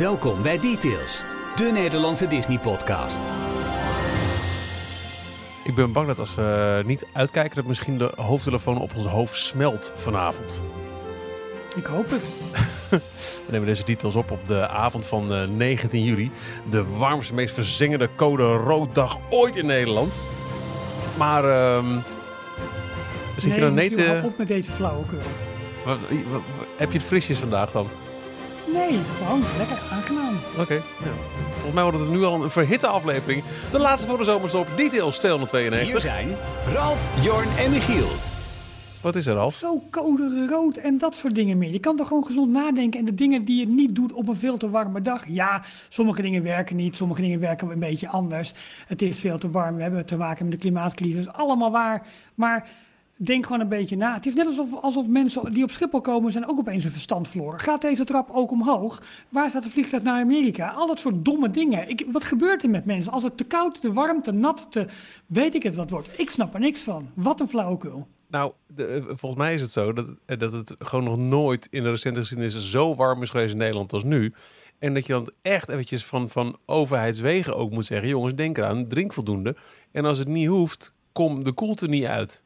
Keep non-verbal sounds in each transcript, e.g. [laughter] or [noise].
Welkom bij Details, de Nederlandse Disney-podcast. Ik ben bang dat als we niet uitkijken, dat misschien de hoofdtelefoon op ons hoofd smelt vanavond. Ik hoop het. [laughs] We nemen deze details op op de avond van eh, 19 juli. De warmste, meest verzengende code rood dag ooit in Nederland. Maar ehm zit je dan nee. Michiel, eh, op met deze flauwekul. heb je het frisjes vandaag dan? Nee, gewoon lekker aangenaam. Oké. ja. Volgens mij wordt het nu al een verhitte aflevering. De laatste voor de zomerstop. Details Hier 292. zijn Ralf, Jorn en Michiel. Wat is er, Ralf? Zo code rood en dat soort dingen meer. Je kan toch gewoon gezond nadenken en de dingen die je niet doet op een veel te warme dag. Ja, sommige dingen werken niet, sommige dingen werken een beetje anders. Het is veel te warm, we hebben te maken met de klimaatcrisis, allemaal waar. Maar denk gewoon een beetje na. Het is net alsof, alsof mensen die op Schiphol komen zijn ook opeens hun verstand verloren. Gaat deze trap ook omhoog? Waar staat de vliegtuig naar Amerika? Al dat soort domme dingen. Ik, wat gebeurt er met mensen? Als het te koud, te warm, te nat, te weet ik het wat wordt. Ik snap er niks van. Wat een flauwekul. Nou, eh, volgens mij is het zo dat, eh, dat het gewoon nog nooit in de recente geschiedenis zo warm is geweest in Nederland als nu. En dat je dan echt eventjes van, van overheidswegen ook moet zeggen: jongens, denk eraan, drink voldoende. En als het niet hoeft, kom de koelte niet uit.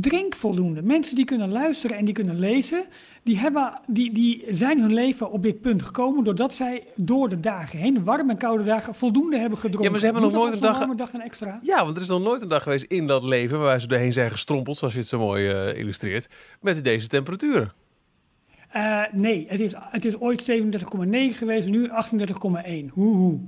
Drink voldoende. Mensen die kunnen luisteren en die kunnen lezen, die, hebben, die, die zijn hun leven op dit punt gekomen doordat zij door de dagen heen, de warme en koude dagen, voldoende hebben gedronken. Ja, maar ze hebben Moet nog nooit een dag- dag extra. Ja, want er is nog nooit een dag geweest in dat leven waarbij ze doorheen zijn gestrompeld, zoals je het zo mooi eh, illustreert, met deze temperaturen. Eh, nee, het is, het is ooit 37,9 geweest nu 38,1. Hoe hoe.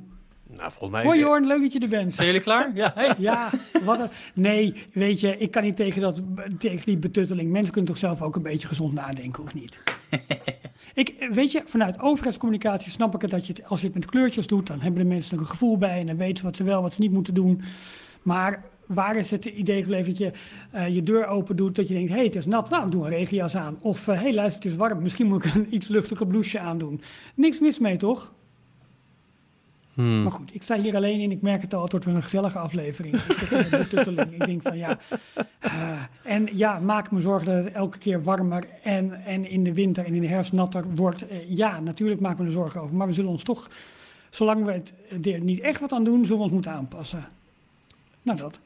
Nou, volgens mij Hoi Jorn, leuk dat je er bent. Zijn jullie klaar? Ja, hey. Ja, wat een, nee, weet je, ik kan niet tegen, dat, tegen die betutteling. Mensen kunnen toch zelf ook een beetje gezond nadenken, of niet? [laughs] ik, weet je, vanuit overheidscommunicatie snap ik het dat je het, als je het met kleurtjes doet, dan hebben de mensen er een gevoel bij en dan weten ze wat ze wel, wat ze niet moeten doen. Maar waar is het idee gebleven dat je eh, je deur open doet, dat je denkt, hé, hey, het is nat, nou, ik doe een regenjas aan. Of, hé, hey, luister, het is warm, misschien moet ik een iets luchtiger blouseje aandoen. Niks mis mee, toch? Hmm. Maar goed, ik sta hier alleen in. Ik merk het al, het wordt een gezellige aflevering. De ik denk van ja. eh, en ja, maak me zorgen dat het elke keer warmer en, en in de winter en in de herfst natter wordt. Eh, ja, natuurlijk maken we er zorgen over. Maar we zullen ons toch, zolang we het er niet echt wat aan doen, zullen we ons moeten aanpassen. Nou, dat.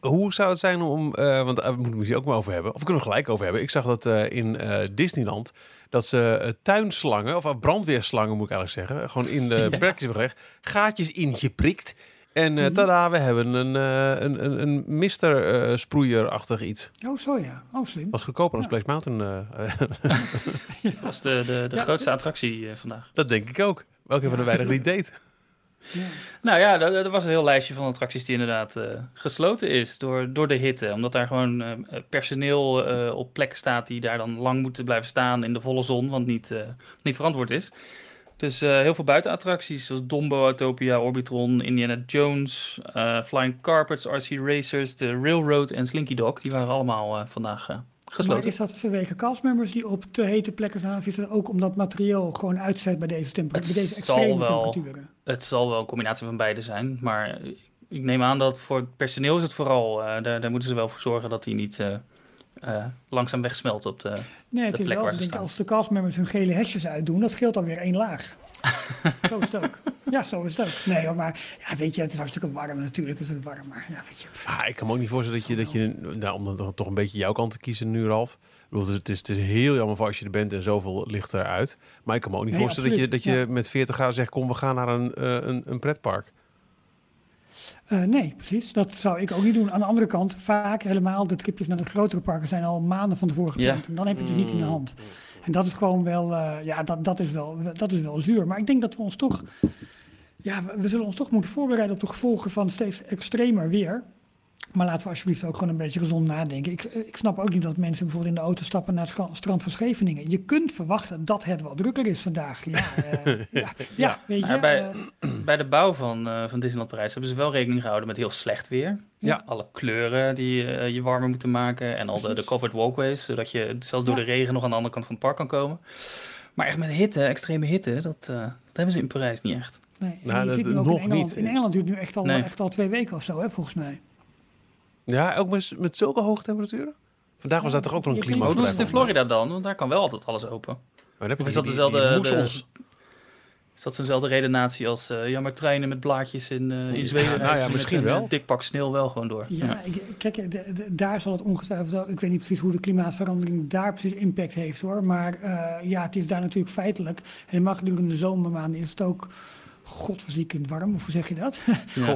Hoe zou het zijn om, eh, want daar moeten we het ook maar over hebben, of kunnen we gelijk over hebben. Ik zag dat eh, in eh, Disneyland, dat ze eh, tuinslangen, of eh, brandweerslangen moet ik eigenlijk zeggen, gewoon in de [laughs] Ja. perkjes hebben gelegd, gaatjes ingeprikt. En eh Mhm. tada, we hebben een, eh, een, een, een mister eh, sproeierachtig iets. Oh, zo ja. Oh, slim. Was goedkoper dan Ja. Splash Mountain. eh, [laughs] Dat was de, de, de Ja. grootste attractie eh, vandaag. dat denk ik ook. Welke van de weinigen die het deed. Nou ja, er was een heel lijstje van attracties die inderdaad eh, gesloten is door, door de hitte. Omdat daar gewoon eh, personeel eh, op plekken staat die daar dan lang moeten blijven staan in de volle zon, want niet, niet verantwoord is. Dus heel veel buitenattracties zoals Dumbo, Autopia, Orbitron, Indiana Jones, Flying Carpets, RC Racers, de Railroad en Slinky Dog. Die waren allemaal vandaag Maar is dat vanwege castmembers die op te hete plekken staan? Of is dat ook omdat materieel gewoon uitzet bij deze, temper- Het bij deze zal extreme wel. temperaturen? Het zal wel een combinatie van beide zijn. Maar ik neem aan dat voor het personeel is het vooral... eh, daar, daar moeten ze wel voor zorgen dat die niet eh, eh, langzaam wegsmelt op de... Nee, het de is plek wel waar ze denk, staan. als de castmembers hun gele hesjes uitdoen, dat scheelt alweer één laag. Zo is het ook. Ja, zo is het ook. Nee, hoor, maar ja, weet je, het is hartstikke warm natuurlijk. Is het warm, maar ja, weet je. Ah, ik kan me ook niet voorstellen dat je, dat je nou, om dan toch- toch een beetje jouw kant te kiezen nu, Ralf. Ik het, is, het, is, heel jammer voor als je er bent en zoveel ligt eruit. Maar ik kan me ook niet Nee, voorstellen dat je, dat je met 40 graden zegt, kom, we gaan naar een, eh, een, een pretpark. Eh, nee, precies. Dat zou ik ook niet doen. Aan de andere kant, vaak helemaal de tripjes naar de grotere parken zijn al maanden van tevoren Ja. gepland. En dan heb je het dus niet in de Mm. hand. En dat is gewoon wel, eh, ja, dat, dat, is wel, dat is wel zuur. Maar ik denk dat we ons toch, ja, we, we zullen ons toch moeten voorbereiden op de gevolgen van steeds extremer weer. Maar laten we alsjeblieft ook gewoon een beetje gezond nadenken. Ik, ik snap ook niet dat mensen bijvoorbeeld in de auto stappen naar het stra- strand van Scheveningen. Je kunt verwachten dat het wat drukker is vandaag. Ja, eh, [laughs] ja, ja, weet je. Bij- eh, [clears throat] Bij de bouw van, eh, van Disneyland Parijs hebben ze wel rekening gehouden met heel slecht weer. Ja. Alle kleuren die eh, je warmer moeten maken en al de, de covered walkways, zodat je zelfs door Ja. de regen nog aan de andere kant van het park kan komen. Maar echt met hitte, extreme hitte, dat, eh, dat hebben ze in Parijs niet echt. Nee, Nou, dat- nog in Engeland, niet. In Engeland duurt het nu echt al, Nee. echt al twee weken of zo, hè, volgens mij. Ja, ook met, met zulke hoge temperaturen? Vandaag was dat toch ook wel een klinkt- Hoe doen ze klimaatbedrijf? het in Florida dan? Want daar kan wel altijd alles open. Maar dan heb je Of is dat die- die dezelfde- moessels. Is dat zo'nzelfde redenatie als, eh, ja, maar treinen met blaadjes in, eh, in Zweden... Ja, nou ja, misschien een, wel. eh, dik pak sneeuw wel gewoon door. Ja, ik, kijk, de- de- daar zal het ongetwijfeld wel. Ik weet niet precies hoe de klimaatverandering daar precies impact heeft hoor. Maar eh, ja, het is daar natuurlijk feitelijk. Helemaal gedurende de zomermaanden is het ook godverziekend warm. Of hoe zeg je dat?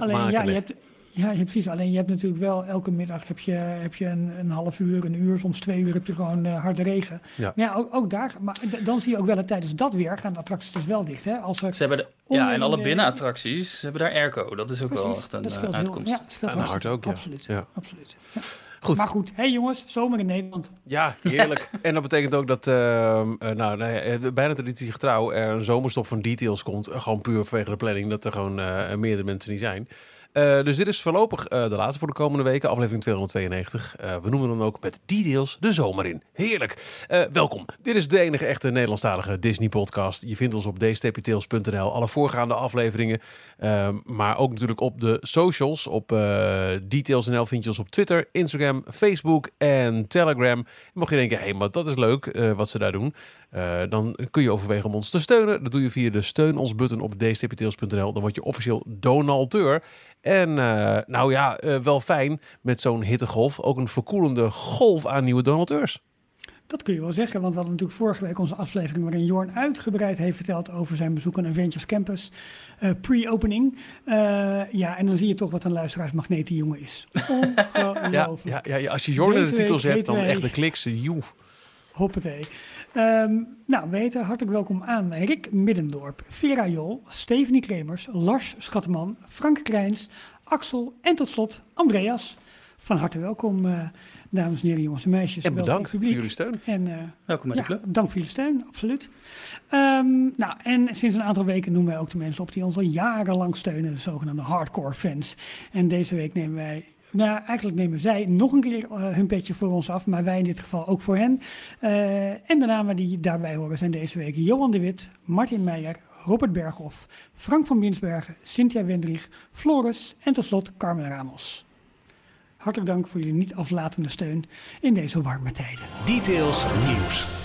Alleen ja, je hebt. Ja, je- precies. Alleen je hebt natuurlijk wel elke middag heb je, heb je een, een half uur, een uur, soms twee uur heb je gewoon eh, harde regen. Ja. Maar ja, ook, ook daar. Maar dan zie je ook wel dat tijdens dat weer gaan de attracties dus wel dicht. Hè? Als er Ze hebben de, ja, en alle de- binnenattracties ze hebben daar airco. Dat is ook wel echt een dat eh, scheelt heel, uitkomst. ja, dat scheelt Ja, een hartstikke. hart ook, ja. Absoluut, Ja. absoluut. Ja. Goed. Maar goed, hé hey jongens, zomer in Nederland. Ja, heerlijk. [laughs] en dat betekent ook dat, ehm, eh, nou, nee, bijna traditie getrouw, er een zomerstop van details komt. Gewoon puur vanwege de planning, dat er gewoon eh meerdere mensen niet zijn. Eh, dus dit is voorlopig eh, de laatste voor de komende weken, aflevering 292. Eh, we noemen dan ook met details de zomer in. Heerlijk. Welkom. Dit is de enige echte Nederlandstalige Disney-podcast. Je vindt ons op dstptails.nl, alle voorgaande afleveringen. Ehm, maar ook natuurlijk op de socials. Op Details.nl vind je ons op Twitter, Instagram, Facebook en Telegram. Mocht je denken, hé, hey, maar dat is leuk wat ze daar doen. Eh, dan kun je overwegen om ons te steunen. Dat doe je via de steun ons button op dstptails.nl. Dan word je officieel donateur. En eh, nou ja, eh, wel fijn met zo'n hittegolf. Ook een verkoelende golf aan nieuwe donateurs. Dat kun je wel zeggen, want we hadden natuurlijk vorige week onze aflevering waarin Jorn uitgebreid heeft verteld over zijn bezoek aan Avengers Campus. Pre-opening. Ja, en dan zie je toch wat een luisteraarsmagneet die jongen is. [laughs] Ongelooflijk. Ja, ja, ja, als je Jordan in de titel zet, dan echt de kliks. Joe. Hoppatee. Ehm, nou, we heten hartelijk welkom aan Rick Middendorp, Vera Jol, Stephanie Kremers, Lars Schatteman, Frank Krijns, Axel en tot slot Andreas. Van harte welkom, eh, dames en heren, jongens en meisjes. En bedankt voor jullie steun. En eh, Welkom bij de club. dank voor jullie steun, absoluut. Ehm, nou, en sinds een aantal weken noemen wij ook de mensen op die ons al jarenlang steunen, de zogenaamde hardcore fans. En deze week nemen wij, nou eigenlijk nemen zij nog een keer eh, hun petje voor ons af, maar wij in dit geval ook voor hen. Eh, en de namen die daarbij horen zijn deze week Johan de Wit, Martin Meijer, Robert Berghoff, Frank van Binsbergen, Cynthia Wendrich, Floris en tot slot Carmen Ramos. Hartelijk dank voor jullie niet aflatende steun in deze warme tijden. Details nieuws.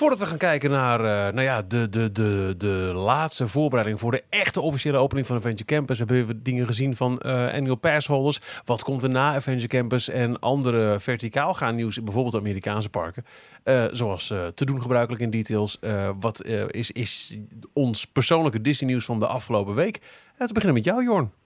Voordat we gaan kijken naar eh, nou ja, de, de, de, de laatste voorbereiding voor de echte officiële opening van Adventure Campus, hebben we dingen gezien van eh annual pass holders. Wat komt er na Adventure Campus en andere verticaal gaan nieuws, bijvoorbeeld Amerikaanse parken. Eh, zoals te doen gebruikelijk in details. Wat is, is ons persoonlijke Disney nieuws van de afgelopen week? We beginnen met jou, Jorn.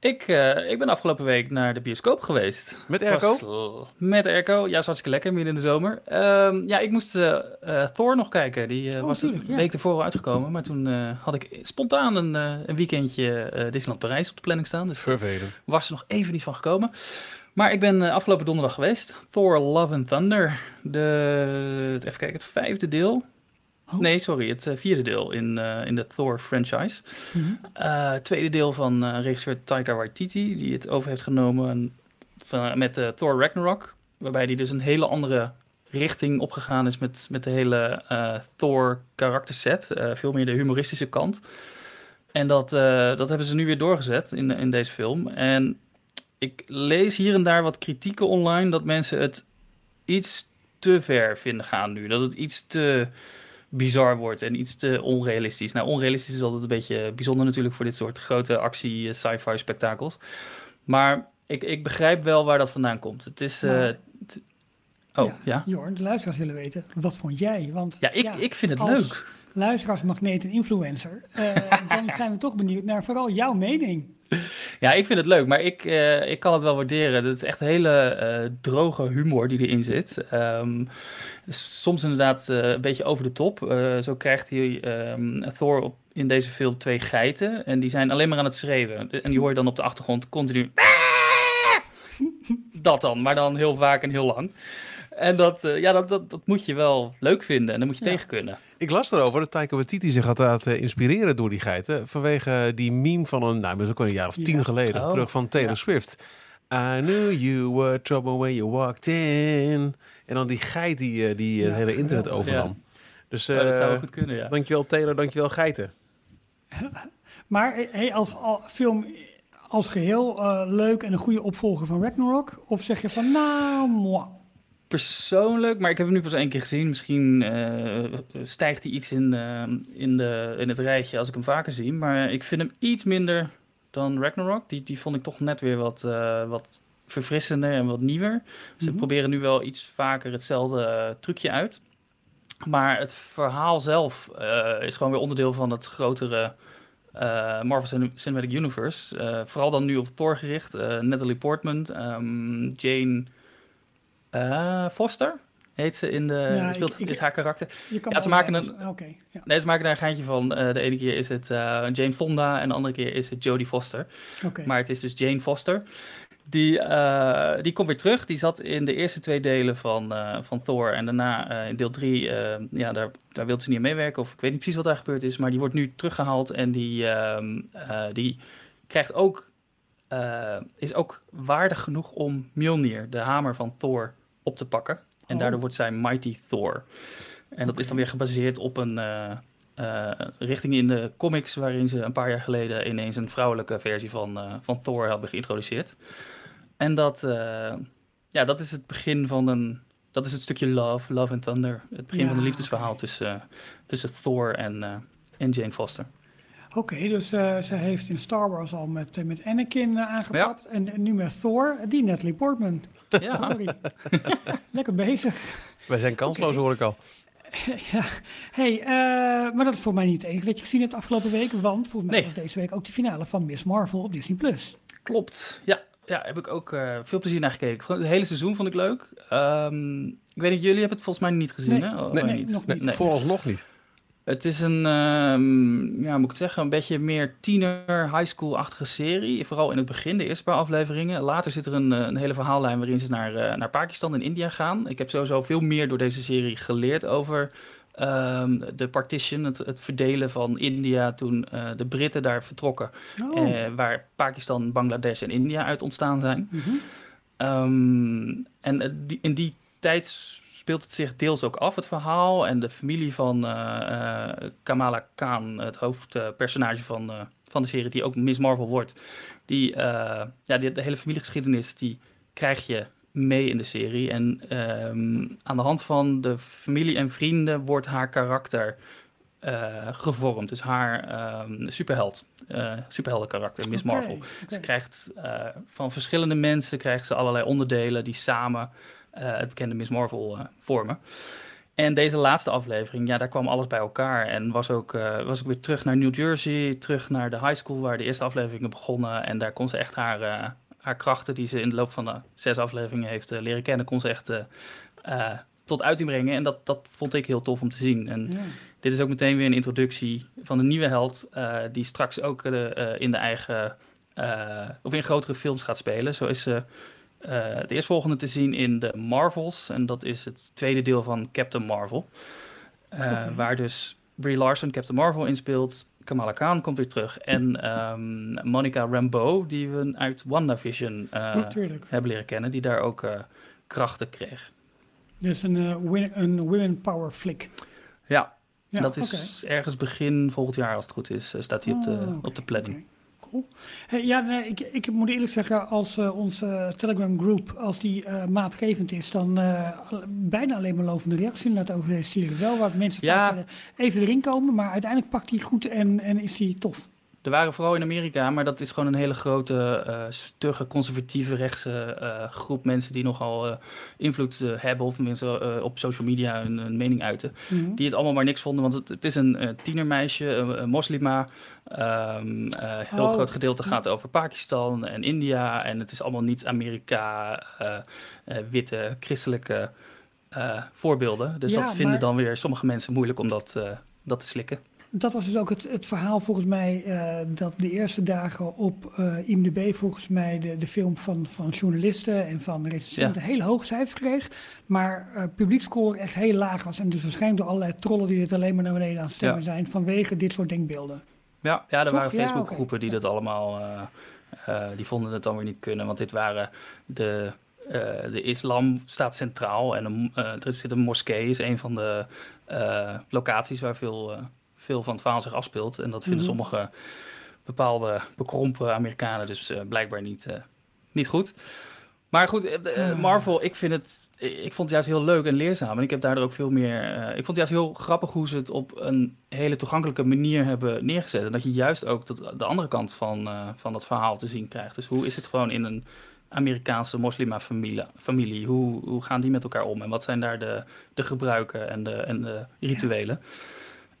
Ik, eh, ik ben afgelopen week naar de bioscoop geweest. Met Was, eh, met airco, ja, is hartstikke lekker, midden in de zomer. Ehm, ja, ik moest eh, eh, Thor nog kijken. Die Oh, was een ja. week ervoor al uitgekomen. Maar toen had ik spontaan een, een weekendje Disneyland Parijs op de planning staan. Dus Vervelend. was er nog even niet van gekomen. Maar ik ben afgelopen donderdag geweest. Thor Love and Thunder. De, even kijken, het vijfde deel. Oh. Nee, sorry, het eh, vierde deel in, eh, in de Thor franchise. Eh, tweede deel van eh, regisseur Taika Waititi, die het over heeft genomen van, met Thor Ragnarok. Waarbij hij dus een hele andere richting opgegaan is met, met de hele Thor karakterset. Veel meer de humoristische kant. En dat, dat hebben ze nu weer doorgezet in, in deze film. En ik lees hier en daar wat kritieken online dat mensen het iets te ver vinden gaan nu. Dat het iets te bizar wordt en iets te onrealistisch. Nou, onrealistisch is altijd een beetje bijzonder natuurlijk voor dit soort grote actie eh, sci-fi spektakels. Maar ik, ik begrijp wel waar dat vandaan komt. Het is... eh, t- oh, ja. ja. Jorn, de luisteraars willen weten, wat vond jij? Want ik, ik vind het leuk. luisteraarsmagneet en influencer, eh, dan [laughs] zijn we toch benieuwd naar vooral jouw mening. Ja, ik vind het leuk, maar ik, ik kan het wel waarderen. Het is echt hele droge humor die erin zit. Ehm, soms inderdaad eh, een beetje over de top. Eh, zo krijgt hij ehm, Thor op, in deze film twee geiten. En die zijn alleen maar aan het schreeuwen. En die hoor je dan op de achtergrond continu... [laughs] Dat dan, maar dan heel vaak en heel lang. En dat, eh, ja, dat, dat, dat moet je wel leuk vinden en dan moet je Ja. tegen kunnen. Ik las erover dat Taika Waititi zich had laten inspireren door die geiten. Vanwege die meme van een, nou, dat is ook al een jaar of tien Ja. geleden, Oh, terug van Taylor ja. Swift. I knew you were trouble when you walked in. En dan die geit die, eh, die het Ja, hele internet overnam. Dus Maar dat zou eh goed kunnen, ja. dankjewel Taylor, dankjewel geiten. [laughs] Maar eh, hey, als al- film als geheel eh, leuk en een goede opvolger van Ragnarok? Of zeg je van, nou, moi. persoonlijk, maar ik heb hem nu pas één keer gezien. Misschien eh, stijgt hij iets in, eh, in, de, in het rijtje als ik hem vaker zie. Maar ik vind hem iets minder dan Ragnarok. Die, die vond ik toch net weer wat, eh, wat verfrissender en wat nieuwer. Ze Mhm. proberen nu wel iets vaker hetzelfde eh, trucje uit. Maar het verhaal zelf eh, is gewoon weer onderdeel van het grotere Marvel Cin- Cinematic Universe. Vooral dan nu op Thor gericht. Eh, Natalie Portman, ehm, Jane Foster heet ze in de... Ja, speelt, ik- ik- is haar karakter. Ja, ze maken Oké, ja. Nee, ze maken daar een geintje van. Eh, de ene keer is het eh, Jane Fonda en de andere keer is het Jodie Foster. oké. Maar het is dus Jane Foster. Die, eh, die komt weer terug. Die zat in de eerste twee delen van, van Thor. En daarna in deel drie, ja, daar, daar wilde ze niet aan meewerken. Of ik weet niet precies wat daar gebeurd is. Maar die wordt nu teruggehaald. En die, ehm, eh, die krijgt ook, is ook waardig genoeg om Mjolnir, de hamer van Thor, op te pakken. En Oh. daardoor wordt zij Mighty Thor. En dat is dan weer gebaseerd op een eh, eh, richting in de comics... waarin ze een paar jaar geleden ineens een vrouwelijke versie van, eh, van Thor hebben geïntroduceerd. En dat, ja, dat is het begin van een... Dat is het stukje Love, Love and Thunder. Het begin Ja, van een liefdesverhaal tussen, tussen Thor en, en Jane Foster. Oké, dus eh, ze heeft in Star Wars al met, eh, met Anakin eh, aangepakt. En, en nu met Thor, die Natalie Portman. Ja, [laughs] Sorry. [laughs] Lekker bezig. Wij zijn kansloos, hoor ik al. [laughs] ja. Hey, eh, maar dat is voor mij niet het enige wat je gezien hebt afgelopen week. Want volgens mij Nee. was deze week ook de finale van Miss Marvel op Disney+. Plus. Klopt. Ja, ja heb ik ook eh, veel plezier naar gekeken. Het hele seizoen vond ik leuk. Ehm, ik weet niet, jullie hebben het volgens mij niet gezien, Nee. hè? Oh, Nee, nee, nog niet. Nee. Vooralsnog niet. Het is een, ehm, ja, moet ik het zeggen, een beetje meer tiener, high school-achtige serie. Vooral in het begin, de eerste paar afleveringen. Later zit er een, eh, een hele verhaallijn waarin ze naar, eh, naar Pakistan en India gaan. Ik heb sowieso veel meer door deze serie geleerd over ehm, de partition, het, het verdelen van India toen eh, de Britten daar vertrokken. Oh. waar Pakistan, Bangladesh en India uit ontstaan zijn. Mhm. Ehm, en die, in die tijd speelt het zich deels ook af, het verhaal. En de familie van eh, eh, Kamala Khan, het hoofdpersonage van, eh, van de serie, die ook Miss Marvel wordt. Die, ja, die, de hele familiegeschiedenis, die krijg je mee in de serie. En ehm, aan de hand van de familie en vrienden wordt haar karakter gevormd. Dus haar ehm, superheld, eh superhelden karakter, Miss Marvel. Ze krijgt van verschillende mensen krijgt ze allerlei onderdelen die samen het bekende Miss Marvel eh, vormen. En deze laatste aflevering, ja, daar kwam alles bij elkaar. En was ook, eh, was ook weer terug naar New Jersey, terug naar de high school waar de eerste afleveringen begonnen. En daar kon ze echt haar, eh, haar krachten die ze in de loop van de zes afleveringen heeft eh, leren kennen, kon ze echt eh, eh, tot uiting brengen. En dat, dat vond ik heel tof om te zien. En Ja. dit is ook meteen weer een introductie van een nieuwe held, eh, die straks ook eh, eh, in de eigen, eh, of in grotere films gaat spelen. Zo is ze eh, het eerstvolgende te zien in de Marvels, en dat is het tweede deel van Captain Marvel. Eh. Waar dus Brie Larson Captain Marvel in speelt. Kamala Khan komt weer terug. En ehm, Monica Rambeau, die we uit WandaVision eh Natuurlijk. hebben leren kennen, die daar ook eh, krachten kreeg. Dus een, eh, win- een women power flick. Ja, Ja, dat is ergens begin volgend jaar, als het goed is, eh, staat hij op de, Oh, oké, op de planning. Hey, ja, nee, ik, ik moet eerlijk zeggen, als eh, onze Telegram groep, als die eh, maatgevend is, dan eh, bijna alleen maar lovende reacties inderdaad over deze serie. Wel wat mensen Ja. vaak even erin komen, maar uiteindelijk pakt hij goed en, en is hij tof. Er waren vooral in Amerika, maar dat is gewoon een hele grote, eh, stugge, conservatieve rechtse eh, groep mensen die nogal eh, invloed hebben of mensen op social media hun, hun mening uiten. Mhm. Die het allemaal maar niks vonden, want het, het is een tienermeisje, een, een moslima. Eh, heel Oh. groot gedeelte gaat over Pakistan en India. En het is allemaal niet Amerika, witte, christelijke voorbeelden. Dus Ja, dat vinden maar- dan weer sommige mensen moeilijk om dat, dat te slikken. Dat was dus ook het, het verhaal volgens mij eh, dat de eerste dagen op eh IMDb volgens mij de, de film van, van journalisten en van recensenten hele hoge cijfers kreeg. Maar eh publiekscore echt heel laag was. En dus waarschijnlijk door allerlei trollen die het alleen maar naar beneden aan het stemmen Ja. zijn vanwege dit soort denkbeelden. Ja, ja er Toch? waren Ja, Facebookgroepen die oké. dat allemaal, die vonden het dan weer niet kunnen. Want dit waren de, de islam staat centraal en een, er zit een moskee, is een van de locaties waar veel, veel van het verhaal zich afspeelt. En dat vinden Mhm. sommige bepaalde bekrompen Amerikanen dus eh, blijkbaar niet, eh, niet goed. Maar goed, eh, Ah. Marvel, ik vind het ik vond het juist heel leuk en leerzaam. En ik heb daardoor ook veel meer. ik vond het juist heel grappig hoe ze het op een hele toegankelijke manier hebben neergezet. En dat je juist ook dat, de andere kant van, van dat verhaal te zien krijgt. Dus hoe is het gewoon in een Amerikaanse moslima-familie? Familie? Hoe, hoe gaan die met elkaar om? En wat zijn daar de, de gebruiken en de, en de rituelen?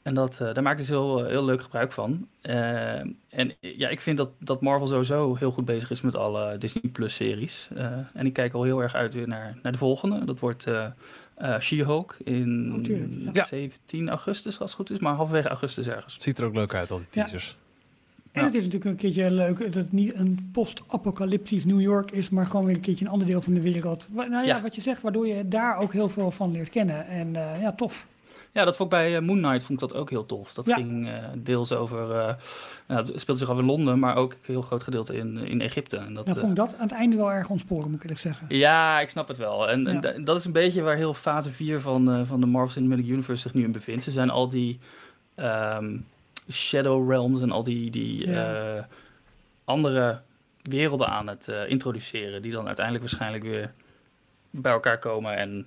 En dat, eh, daar maakt ze heel, heel leuk gebruik van. Eh, en ja, ik vind dat, dat Marvel sowieso heel goed bezig is met alle Disney Plus series. Eh, en ik kijk al heel erg uit weer naar, naar de volgende. Dat wordt eh eh, She-Hulk in Oh, tuurlijk, ja. Ja. 17 augustus, als het goed is. Maar halverwege augustus ergens. Het ziet er ook leuk uit, al die Ja. teasers. En Ja. het is natuurlijk een keertje leuk dat het niet een post-apocalyptisch New York is, maar gewoon weer een keertje een ander deel van de wereld. Nou ja, Ja. wat je zegt, waardoor je daar ook heel veel van leert kennen. En eh, ja, tof. Ja, dat vond ik bij eh, Moon Knight vond ik dat ook heel tof. Dat Ja. ging eh, deels over, eh nou, het speelde zich af in Londen, maar ook een heel groot gedeelte in, in Egypte. En dat, Ja, vond ik dat aan het einde wel erg ontsporen, moet ik eerlijk zeggen. Ja, ik snap het wel. En, Ja. dat is een beetje waar heel fase 4 van, van de Marvel Cinematic Universe zich nu in bevindt. Ze zijn al die ehm, Shadow Realms en al die, die andere werelden aan het introduceren. Die dan uiteindelijk waarschijnlijk weer bij elkaar komen en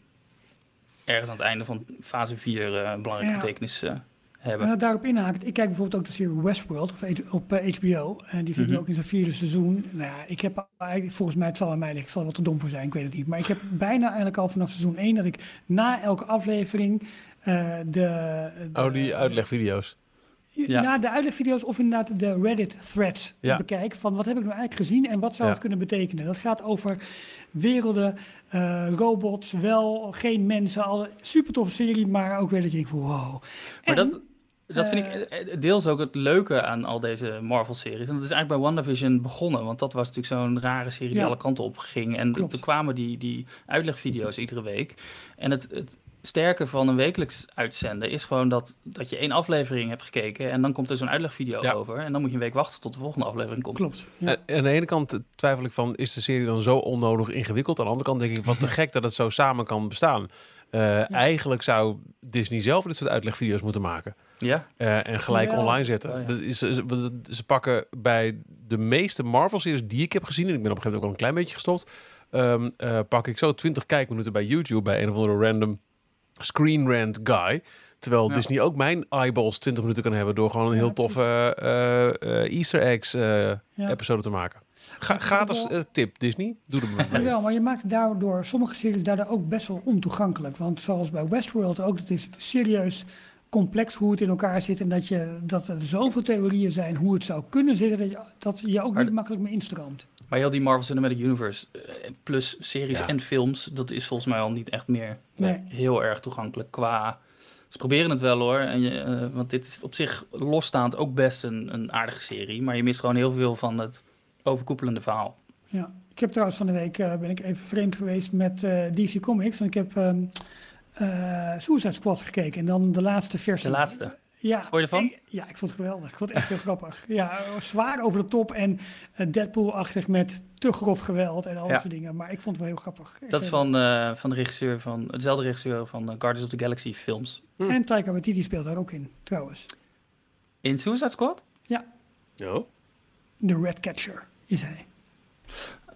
ergens aan het einde van fase 4 eh, een belangrijke Ja. betekenis eh, hebben. En Nou, daarop inhaakt, ik kijk bijvoorbeeld ook de serie Westworld op, op eh, HBO. En die zit nu Mhm. ook in zijn vierde seizoen. Nou ja, ik heb eigenlijk, volgens mij, het zal aan mij liggen, ik zal er wat te dom voor zijn, ik weet het niet. Maar ik heb [laughs] bijna eigenlijk al vanaf seizoen 1 dat ik na elke aflevering eh, de, de... Oh, die uitlegvideo's. Ja. Na de uitlegvideo's of inderdaad de Reddit-threads Ja. bekijk van wat heb ik nou eigenlijk gezien en wat zou Ja. het kunnen betekenen. Dat gaat over werelden, eh, robots, wel, geen mensen. Al, super toffe serie, maar ook weer dat je denkt van wow. Maar dat, dat vind ik eh, eh, deels ook het leuke aan al deze Marvel-series. En dat is eigenlijk bij WandaVision begonnen. Want dat was natuurlijk zo'n rare serie die Ja. alle kanten op ging. En er kwamen die, die uitlegvideo's iedere week. En het, het sterke van een wekelijks uitzenden is gewoon dat, dat je één aflevering hebt gekeken. En dan komt er zo'n uitlegvideo Ja. over. En dan moet je een week wachten tot de volgende aflevering komt. Klopt. Ja. En aan de ene kant twijfel ik van, is de serie dan zo onnodig ingewikkeld? Aan de andere kant denk ik, wat te [laughs] gek dat het zo samen kan bestaan. Eh, Eigenlijk zou Disney zelf dit soort uitlegvideo's moeten maken. Ja, eh, en gelijk Ja. online zetten. Oh, ja. Dat is, ze, ze- ze pakken bij de meeste Marvel-series die ik heb gezien... en ik ben op een gegeven moment ook al een klein beetje gestopt... ehm, eh, pak ik zo 20 kijkminuten bij YouTube... bij een of andere random screen rant guy... Terwijl Ja. Disney ook mijn eyeballs 20 minuten kan hebben... door gewoon een Ja, heel toffe eh, eh, easter eggs eh, Ja. episode te maken. Ga, gratis tip, Disney. Doe er maar mee. Jawel, maar je maakt daardoor sommige series daardoor ook best wel ontoegankelijk. Want zoals bij Westworld ook, het is serieus complex hoe het in elkaar zit. En dat, je, dat er zoveel theorieën zijn hoe het zou kunnen zitten, dat je, dat je ook niet makkelijk meer instroomt. Maar heel die Marvel Cinematic Universe eh, plus series Ja. en films... dat is volgens mij al niet echt meer Nee. heel erg toegankelijk qua... Ze proberen het wel hoor, en je, eh, want dit is op zich losstaand ook best een, een aardige serie. Maar je mist gewoon heel veel van het overkoepelende verhaal. Ja. Ik heb trouwens van de week eh, ben ik even vreemd geweest met eh, DC Comics. En ik heb ehm eh, Suicide Squad gekeken. En dan de laatste versie. De laatste. Ja. Vond je ervan? Ik- ja, ik vond het geweldig. Ik vond het echt heel grappig. Ja, zwaar over de top en eh, Deadpool-achtig met te grof geweld en al dat Ja. soort dingen. Maar ik vond het wel heel grappig. Echt Dat is van, eh, van de regisseur van, dezelfde regisseur van eh, Guardians of the Galaxy films. leuk. En Taika Waititi speelt daar ook in, trouwens. In Suicide Squad? Oh. De Redcatcher is hij.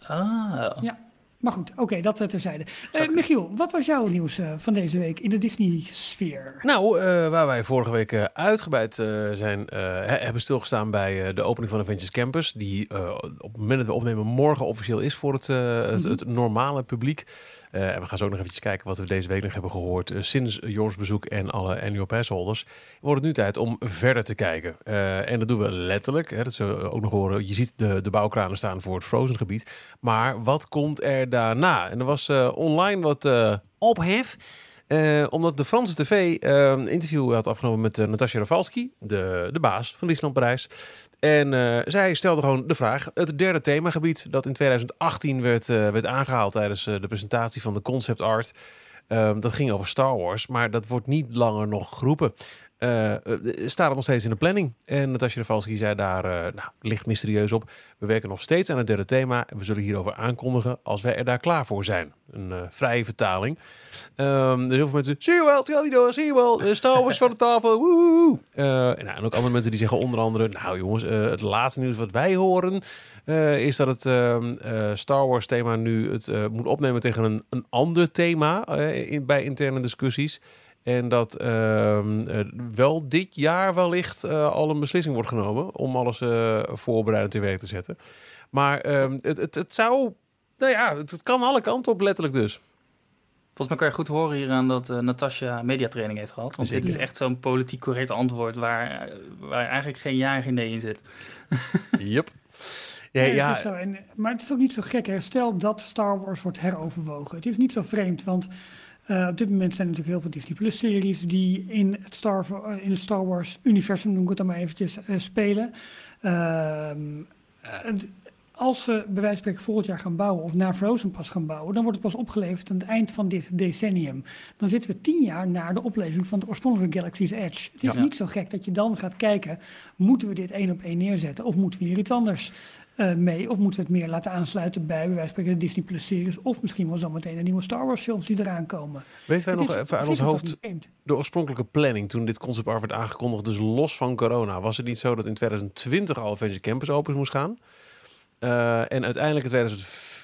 Ah, Ja. Maar goed, oké, dat eh, terzijde. Eh Michiel, wat was jouw nieuws eh, van deze week in de Disney-sfeer? Nou, eh, waar wij vorige week uitgebreid zijn, he- hebben stilgestaan bij de opening van Avengers Campus. Die op het moment dat we opnemen morgen officieel is voor het, het, Mhm. het normale publiek. En we gaan zo nog eventjes kijken wat we deze week nog hebben gehoord. eh, sinds Joris bezoek en alle annual passholders. Wordt het nu tijd om verder te kijken. En dat doen we letterlijk. Hè, dat zullen we ook nog horen. Je ziet de, de bouwkranen staan voor het Frozen gebied. Maar wat komt er En er was eh, online wat eh, ophef. Eh, omdat de Franse tv een interview had afgenomen met uh, Natasja de, de baas van Disneyland Parijs. En zij stelde gewoon de vraag: het derde themagebied dat in 2018 werd, werd aangehaald tijdens de presentatie van de concept art. ehm, dat ging over Star Wars, maar dat wordt niet langer nog geroepen. Eh, eh, staat het nog steeds in de planning. En Natasja Rafalski zei daar eh, nou, licht mysterieus op. We werken nog steeds aan het derde thema. En we zullen hierover aankondigen als wij er daar klaar voor zijn. Een eh, vrije vertaling. Ehm, er heel veel mensen, zie je wel, gaat niet door, zie je wel. eh, Star Wars van de tafel, woehoe. Eh, en, nou, en ook andere mensen die zeggen onder andere... Nou jongens, eh, het laatste nieuws wat wij horen... eh, is dat het ehm, eh, Star Wars thema nu het eh, moet opnemen tegen een, een ander thema... eh, in, bij interne discussies. En dat ehm, eh, wel dit jaar wellicht eh, al een beslissing wordt genomen... om alles eh, voorbereidend in werk te zetten. Maar ehm, het, het, het zou... Nou ja, het, het kan alle kanten op, letterlijk dus. Volgens mij kan je goed horen hieraan dat eh Natasja mediatraining heeft gehad. Want Zeker. dit is echt zo'n politiek correct antwoord waar, waar eigenlijk geen ja en geen nee in zit. [laughs] Yep. Ja, Nee, ja, het is zo. En, maar het is ook niet zo gek. Hè. Stel dat Star Wars wordt heroverwogen. Het is niet zo vreemd, want eh, op dit moment zijn er natuurlijk heel veel Disney Plus series die in het Star, eh, in het Star Wars universum, noem ik het dan maar eventjes, eh, spelen. Ehm, eh, als ze bij wijze van spreken volgend jaar gaan bouwen of naar Frozen pas gaan bouwen, dan wordt het pas opgeleverd aan het eind van dit decennium. Dan zitten we tien jaar na de oplevering van de oorspronkelijke Galaxy's Edge. Het is Ja. niet zo gek dat je dan gaat kijken, moeten we dit één op één neerzetten of moeten we hier iets anders eh, mee? Of moeten we het meer laten aansluiten bij, bij wijze van spreken, de Disney Plus series of misschien wel zometeen de nieuwe Star Wars films die eraan komen. weten wij Het nog is- even aan ik ons hoofd de oorspronkelijke planning toen dit concept art werd aangekondigd, dus los van corona, was het niet zo dat in 2020 al Avengers Campus open moest gaan? Eh, en uiteindelijk in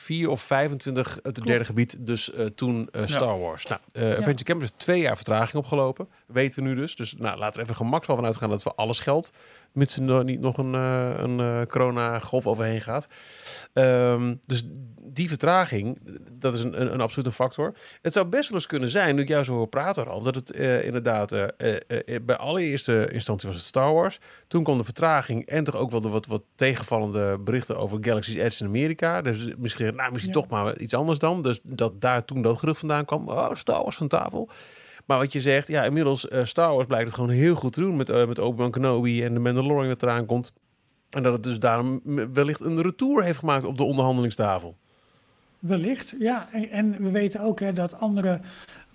2004 of 25 het derde gebied, dus eh, toen eh, Star Wars. Nou, eh Avengers Campus heeft twee jaar vertraging opgelopen, weten we nu dus. Dus nou, laten we even gemaksval van uitgaan dat we alles geld, mits er nog niet nog een, eh, een eh, corona-golf overheen gaat. Ehm, dus die vertraging, dat is een, een, een absolute factor. Het zou best wel eens kunnen zijn, nu ik jou zo hoor praten, al dat het eh, inderdaad eh, eh, eh, bij allereerste instantie was het Star Wars. Toen kwam de vertraging en toch ook wel de wat, wat tegenvallende berichten over Galaxy's Edge in Amerika. Dus misschien, nou, misschien Ja. toch maar iets anders dan. Dus dat daar toen dat gerucht vandaan kwam. Oh, Star Wars van tafel. Maar wat je zegt, ja, inmiddels eh, Star Wars blijkt het gewoon heel goed te doen met, eh, met Obi-Wan Kenobi en de Mandalorian dat eraan komt. En dat het dus daarom wellicht een retour heeft gemaakt op de onderhandelingstafel. Wellicht, ja. En, en we weten ook hè, dat andere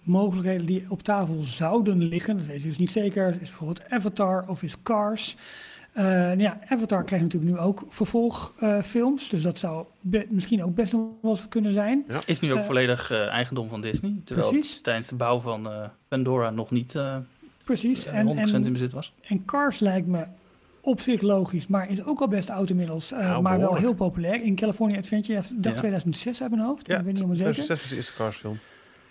mogelijkheden die op tafel zouden liggen, dat weten we dus niet zeker, is bijvoorbeeld Avatar of is Cars. Eh, nou ja, Avatar krijgt natuurlijk nu ook vervolgfilms, dus dat zou be- misschien ook best nog wel eens kunnen zijn. Is nu ook Eh, volledig eh, eigendom van Disney. Terwijl Precies. het tijdens de bouw van eh, Pandora nog niet eh, Precies. eh, En, 100% in bezit was. en Cars lijkt me op zich logisch, maar is ook al best oud inmiddels, eh, Nou, maar wel heel populair. In California Adventure, ja, ik dacht Ja. 2006 uit mijn hoofd, ik weet niet helemaal zeker. 2006 was de eerste Cars film.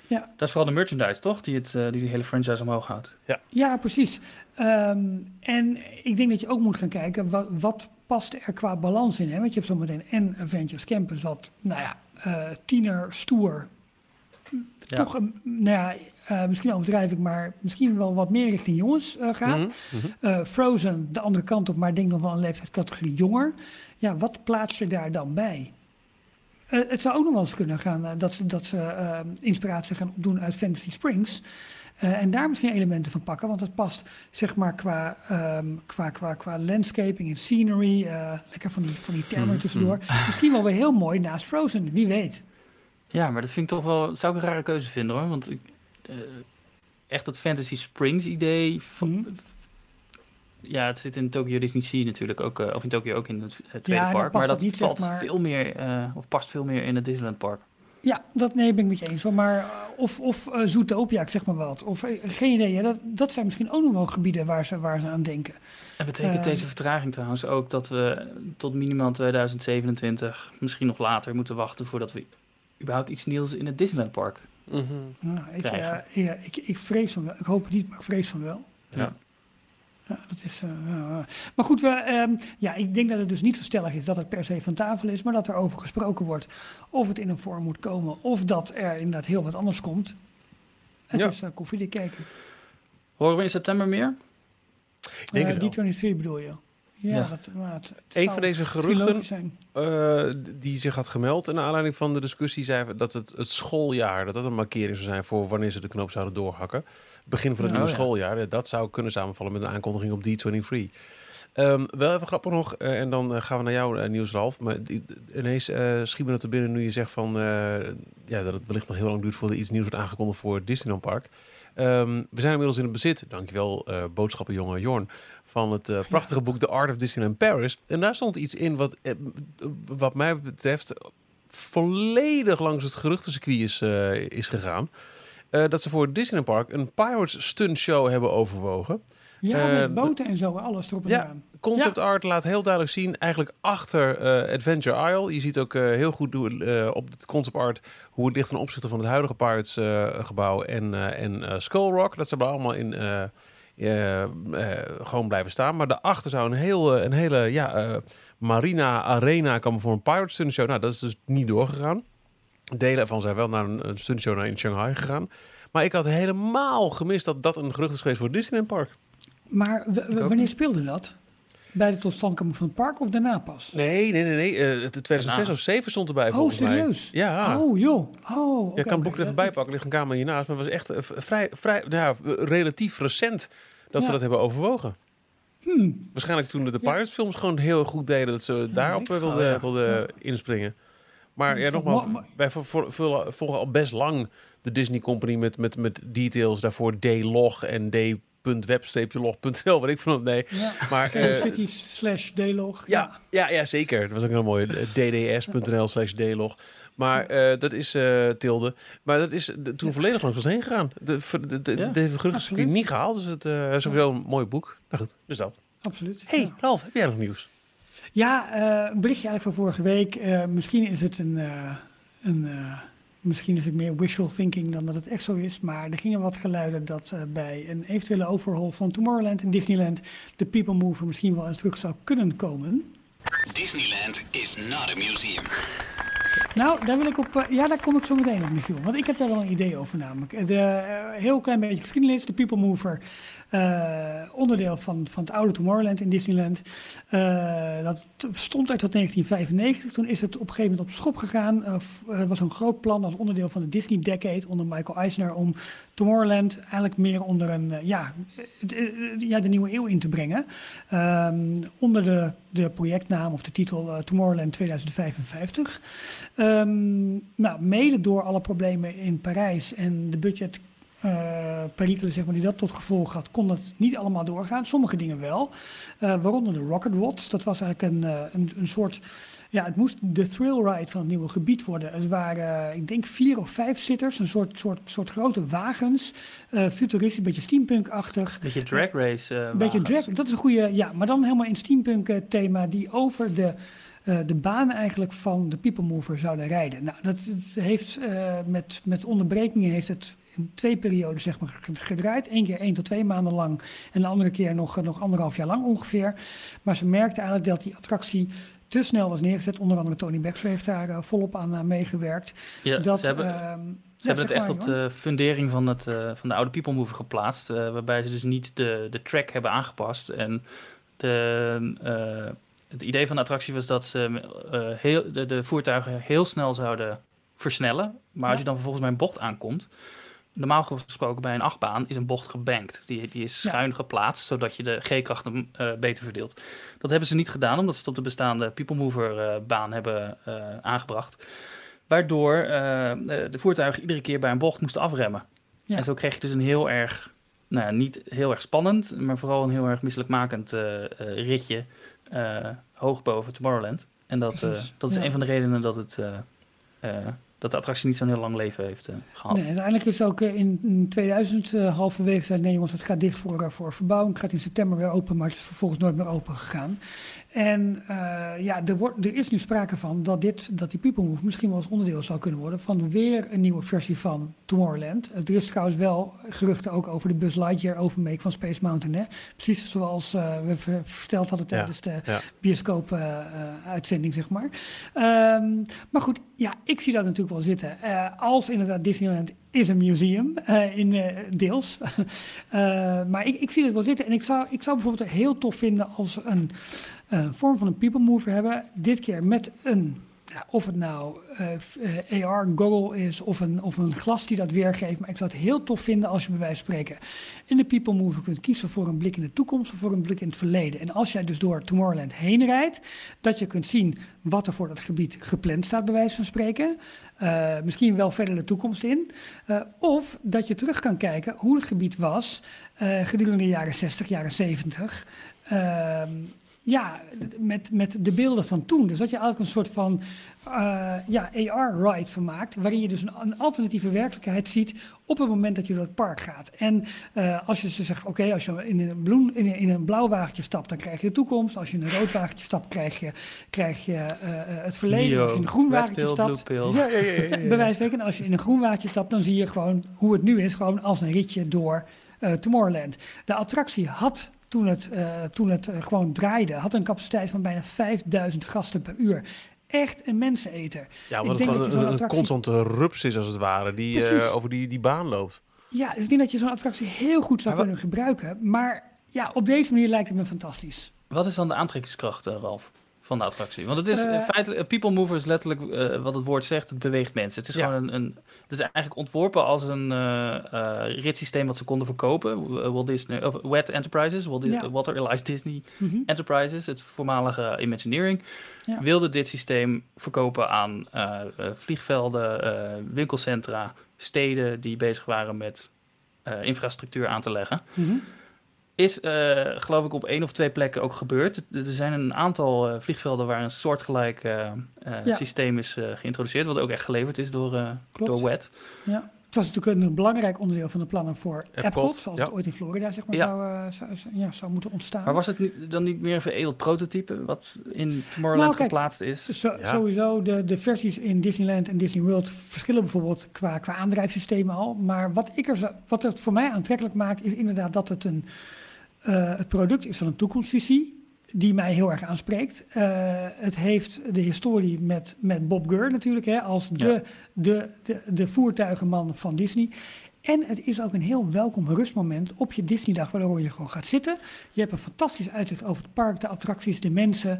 Dat is vooral de merchandise, toch? Die, het, eh, die de hele franchise omhoog houdt. Ja, precies. Ehm, en ik denk dat je ook moet gaan kijken, wat, wat past er qua balans in? Hè? Want je hebt zometeen en Avengers Campus, wat, nou ja, eh, tiener, stoer. Ja. Toch, een, nou ja, eh, misschien overdrijf ik, maar misschien wel wat meer richting jongens eh, gaat. Mhm, mhm. Eh, Frozen de andere kant op, maar denk nog wel een leeftijdscategorie jonger. Ja, wat plaats je daar dan bij? Eh, het zou ook nog wel eens kunnen gaan eh, dat ze, dat ze eh, inspiratie gaan opdoen uit Fantasy Springs. En daar misschien elementen van pakken, want het past zeg maar qua, ehm, qua, qua, qua landscaping en scenery. lekker van die, van die termen Mhm, tussendoor. Misschien wel weer heel mooi naast Frozen, wie weet. Ja, maar dat vind ik toch wel... Zou ik een rare keuze vinden, hoor. Want ik, echt dat Fantasy Springs idee... Van, Mhm. Ja, het zit in Tokyo Disney Sea natuurlijk ook. eh, of in Tokyo ook in het, tweede Ja, park. past Maar dat niet, valt maar- veel meer... eh, of past veel meer in het Disneyland Park. Ja, dat nee, ben ik met je eens. hoor. Maar, eh, of of eh, Zootopia, ik zeg maar wat. Of geen idee. Ja, dat, dat zijn misschien ook nog wel gebieden waar ze, waar ze aan denken. En betekent deze vertraging trouwens ook dat we tot minimaal 2027, misschien nog later, moeten wachten voordat we überhaupt iets nieuws in het Disneyland Park Mhm. Nou, ik, Krijgen. ja, ik, ik vrees van wel. Ik hoop het niet, maar ik vrees van wel. Ja. Ja, dat is, eh, ja, maar goed, we, ehm, ja, ik denk dat het dus niet zo stellig is dat het per se van tafel is, maar dat er over gesproken wordt of het in een vorm moet komen of dat er inderdaad heel wat anders komt. Het Ja. is uh, koffiedik kijken. Horen we in september meer? Ik denk Eh, het wel. Die 23 bedoel je? Ja, Ja. Dat, maar het, het Een van deze geruchten eh, die zich had gemeld... naar aanleiding van de discussie zei dat het, het schooljaar... dat dat een markering zou zijn voor wanneer ze de knoop zouden doorhakken. Begin van het nieuwe Oh, ja. schooljaar. Dat zou kunnen samenvallen met een aankondiging op D23. Ehm, wel even grappig nog, eh, en dan eh, gaan we naar jouw uh, Ralf. Maar ineens eh schiet me dat er binnen nu je zegt van, ja, dat het wellicht nog heel lang duurt voordat iets nieuws wordt aangekondigd voor Disneyland Park. Ehm, we zijn inmiddels in het bezit, dankjewel boodschappenjongen Jorn, van het prachtige boek The Art of Disneyland Paris. En daar stond iets in wat, wat mij betreft volledig langs het geruchtencircuit is, is gegaan. Dat ze voor Disneyland Park een Pirates stunt show hebben overwogen. Ja, Eh, met boten en zo, alles erop en Ja. eraan. Concept art laat heel duidelijk zien, eigenlijk achter eh, Adventure Isle. Je ziet ook eh, heel goed eh, op het concept art hoe het ligt ten opzichte van het huidige Pirates eh, gebouw en, eh, en eh, Skull Rock. Dat ze allemaal in eh, eh, eh, gewoon blijven staan. Maar daarachter zou een, heel, een hele ja, eh, marina arena komen voor een Pirates stunt show. Nou, dat is dus niet doorgegaan. Delen ervan zijn wel naar een, een stunt show naar in Shanghai gegaan. Maar ik had helemaal gemist dat dat een gerucht is geweest voor Disneyland Park. Maar wanneer niet. speelde dat? Bij de totstandkoming van het park of daarna pas? Nee, nee, nee. nee. eh, het 2006 Daarna. of 7 stond erbij oh, volgens mij. serieus? Ja. Oh, joh. Oh, Je kan het boek er even bij pakken, er ligt een kamer hiernaast. Maar het was echt eh, v- vrij, vrij ja, relatief recent dat ze Ja. dat hebben overwogen. Hmm. Waarschijnlijk toen de, de Ja. Pirates films gewoon heel goed deden, dat ze daarop ik- eh, wilden, oh ja. wilden inspringen. Maar Ja, ja, nogmaals, ik wij volgen al best lang de Disney Company met, met, met details daarvoor D-log en d.web-log.nl, wat ik van nee. Ja. Maar City eh, Cities slash D-log. ja, ja, ja, zeker. Dat was ook heel mooi. eh, dds.nl slash dlog. Maar eh, dat is Tilde. Maar dat is de- toen volledig langs was heen gegaan. De, de, de, de, Ja, deze niet gehaald. Dus het sowieso een mooi boek. Nou goed, dus dat. Absoluut. hey, Ja. Ralf, heb jij nog nieuws? Ja, een berichtje eigenlijk van vorige week. Misschien is het een, een misschien is het meer wishful thinking dan dat het echt zo is. Maar er gingen wat geluiden dat eh, bij een eventuele overhaul van Tomorrowland en Disneyland de People Mover misschien wel eens terug zou kunnen komen. Disneyland is not a museum. Nou, daar wil ik op. eh, ja, daar kom ik zo meteen op, Michiel. Want ik heb daar wel een idee over, namelijk. De, eh, heel klein beetje geschiedenis. De People Mover. Eh, onderdeel van, van het oude Tomorrowland in Disneyland. Eh, dat stond uit tot 1995. Toen is het op een gegeven moment op schop gegaan. Eh, Er was een groot plan als onderdeel van de Disney Decade onder Michael Eisner. om Tomorrowland eigenlijk meer onder een. eh, ja, eh, ja, de nieuwe eeuw in te brengen. Ehm, onder de, de projectnaam of de titel eh, Tomorrowland 2055. Ehm, nou, mede door alle problemen in Parijs en de budget eh, perikelen zeg maar, die dat tot gevolg had, kon dat niet allemaal doorgaan. Sommige dingen wel. Eh, waaronder de Rocket Watch. Dat was eigenlijk een, eh, een, een soort. Ja, het moest de thrill ride van het nieuwe gebied worden. Het waren, eh, ik denk, vier of vijf zitters. Een soort, soort, soort grote wagens. eh futuristisch, een beetje steampunk-achtig. Beetje drag race. eh, Een beetje drag, dat is een goede, ja, maar dan helemaal in steampunk eh, thema die over de, eh, de baan eigenlijk van de People Mover zouden rijden. Nou, dat, heeft eh, met, met onderbrekingen heeft het in twee periodes zeg maar ge- gedraaid. Eén keer één tot twee maanden lang en de andere keer nog, nog anderhalf jaar lang ongeveer. Maar ze merkten eigenlijk dat die attractie te snel was neergezet. Onder andere Tony Baxter heeft daar eh, volop aan eh, meegewerkt. Ja, dat, ze hebben, ehm, ze ja, hebben het echt op de fundering van, het, eh, van de oude People Mover geplaatst. waarbij ze dus niet de, de track hebben aangepast. En de, het idee van de attractie was dat ze heel, de, de voertuigen heel snel zouden versnellen. Maar als je dan vervolgens bij een bocht aankomt. Normaal gesproken bij een achtbaan is een bocht gebankt. Die, die is Ja. schuin geplaatst, zodat je de G-krachten eh, beter verdeelt. Dat hebben ze niet gedaan, omdat ze het op de bestaande People Mover eh, baan hebben eh, aangebracht. Waardoor de voertuigen iedere keer bij een bocht moesten afremmen. Ja. En zo kreeg je dus een heel erg, nou ja, niet heel erg spannend, maar vooral een heel erg misselijkmakend ritje hoog boven Tomorrowland. En dat, dat is een van de redenen dat, het, dat de attractie niet zo'n heel lang leven heeft eh, gehad. Nee, uiteindelijk is ook eh, in in 2000 eh, halverwege gezegd, nee jongens, het gaat dicht voor, voor verbouwing. Het gaat in september weer open, maar het is vervolgens nooit meer open gegaan. En eh, ja, er, wordt, er is nu sprake van dat, dit, dat die People Move misschien wel eens onderdeel zou kunnen worden van weer een nieuwe versie van Tomorrowland. Er is trouwens wel geruchten ook over de Buzz Lightyear overmake van Space Mountain. Hè? Precies zoals eh, we ver- verteld hadden Ja, tijdens de ja. bioscoop-uitzending, zeg maar. Ehm, maar goed, ja, ik zie dat natuurlijk wel zitten. Eh, als inderdaad Disneyland is een museum, uh, in uh, deels. [laughs] maar ik, ik zie het wel zitten. En ik zou, ik zou bijvoorbeeld heel tof vinden als we een vorm van een people mover hebben. Dit keer met een of het nou uh, eh, AR-goggle is of een, of een glas die dat weergeeft. Maar ik zou het heel tof vinden als je bij wijze van spreken in de People Mover kunt kiezen voor een blik in de toekomst of voor een blik in het verleden. En als jij dus door Tomorrowland heen rijdt, dat je kunt zien wat er voor dat gebied gepland staat, bij wijze van spreken. Misschien wel verder de toekomst in. Of dat je terug kan kijken hoe het gebied was gedurende de jaren 60, jaren 70. Ja, met, met de beelden van toen. Dus dat je eigenlijk een soort van uh, ja, AR-ride van maakt, waarin je dus een, een, alternatieve werkelijkheid ziet op het moment dat je door het park gaat. En uh, als je ze zegt, oké, als je in een, bloem, in, in, een blauw wagentje stapt, dan krijg je de toekomst. Als je in een rood wagentje stapt, krijg je, krijg je uh, het verleden. als je in een groen wagentje stapt, ja, ja, [laughs] ja, ja, ja. bij wijze van als je in een groen wagentje stapt, dan zie je gewoon hoe het nu is, gewoon als een ritje door Tomorrowland. De attractie had toen het, uh, toen het uh, gewoon draaide, had een capaciteit van bijna 5000 gasten per uur. Echt een menseneter. Ja, omdat het gewoon een, een, constante rups is als het ware, die uh, over die, die baan loopt. Ja, dus ik denk dat je zo'n attractie heel goed zou kunnen gebruiken. Maar ja, op deze manier lijkt het me fantastisch. Wat is dan de aantrekkingskracht, Ralf? Van de attractie. Want het is uh, feitelijk, people mover is letterlijk uh, wat het woord zegt, het beweegt mensen. Het is gewoon een, een, het is eigenlijk ontworpen als een uh, ritssysteem wat ze konden verkopen. Walt Disney, of Wet Enterprises, Walt ja. Walter Elias Disney mm -hmm. Enterprises, het voormalige Imagineering, ja. wilde dit systeem verkopen aan vliegvelden, winkelcentra, steden die bezig waren met infrastructuur aan te leggen. Mm -hmm. Is, uh, geloof ik, op één of twee plekken ook gebeurd. Er zijn een aantal uh, vliegvelden waar een soortgelijk uh, ja. systeem is geïntroduceerd, wat ook echt geleverd is door, door WET. Ja. Het was natuurlijk een belangrijk onderdeel van de plannen voor Epcot, Epcot zoals ja. het ooit in Florida zeg maar, ja. zou, zou, ja, zou moeten ontstaan. Maar was het niet, dan niet meer een veredeld prototype wat in Tomorrowland nou, kijk, geplaatst is? Zo, sowieso, de, de versies in Disneyland en Disney World verschillen bijvoorbeeld qua, qua aandrijfsystemen al. Maar wat, ik er, wat het voor mij aantrekkelijk maakt, is inderdaad dat het een uh, het product is van een toekomstvisie die mij heel erg aanspreekt. Uh, het heeft de historie met, met Bob Gurr natuurlijk, hè, als de, ja. de, de, de voertuigenman van Disney. En het is ook een heel welkom rustmoment op je Disneydag, waardoor je gewoon gaat zitten. Je hebt een fantastisch uitzicht over het park, de attracties, de mensen.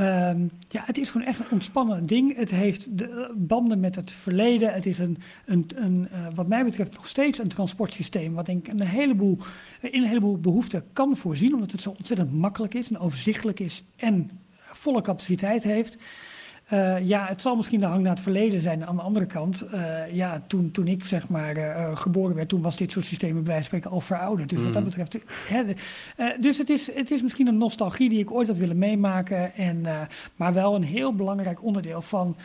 Um, ja, het is gewoon echt een ontspannen ding. Het heeft de eh, banden met het verleden. Het is een, een, een uh, wat mij betreft nog steeds een transportsysteem. Wat denk ik een heleboel, in een heleboel behoeften kan voorzien. Omdat het zo ontzettend makkelijk is en overzichtelijk is en volle capaciteit heeft. Uh, ja, het zal misschien de hang naar het verleden zijn. Aan de andere kant, uh, ja, toen, toen ik zeg maar uh, geboren werd, toen was dit soort systemen bij wijze van spreken al verouderd. Dus mm. wat dat mm. betreft. Hè, dus het is, het is misschien een nostalgie die ik ooit had willen meemaken. En, maar wel een heel belangrijk onderdeel van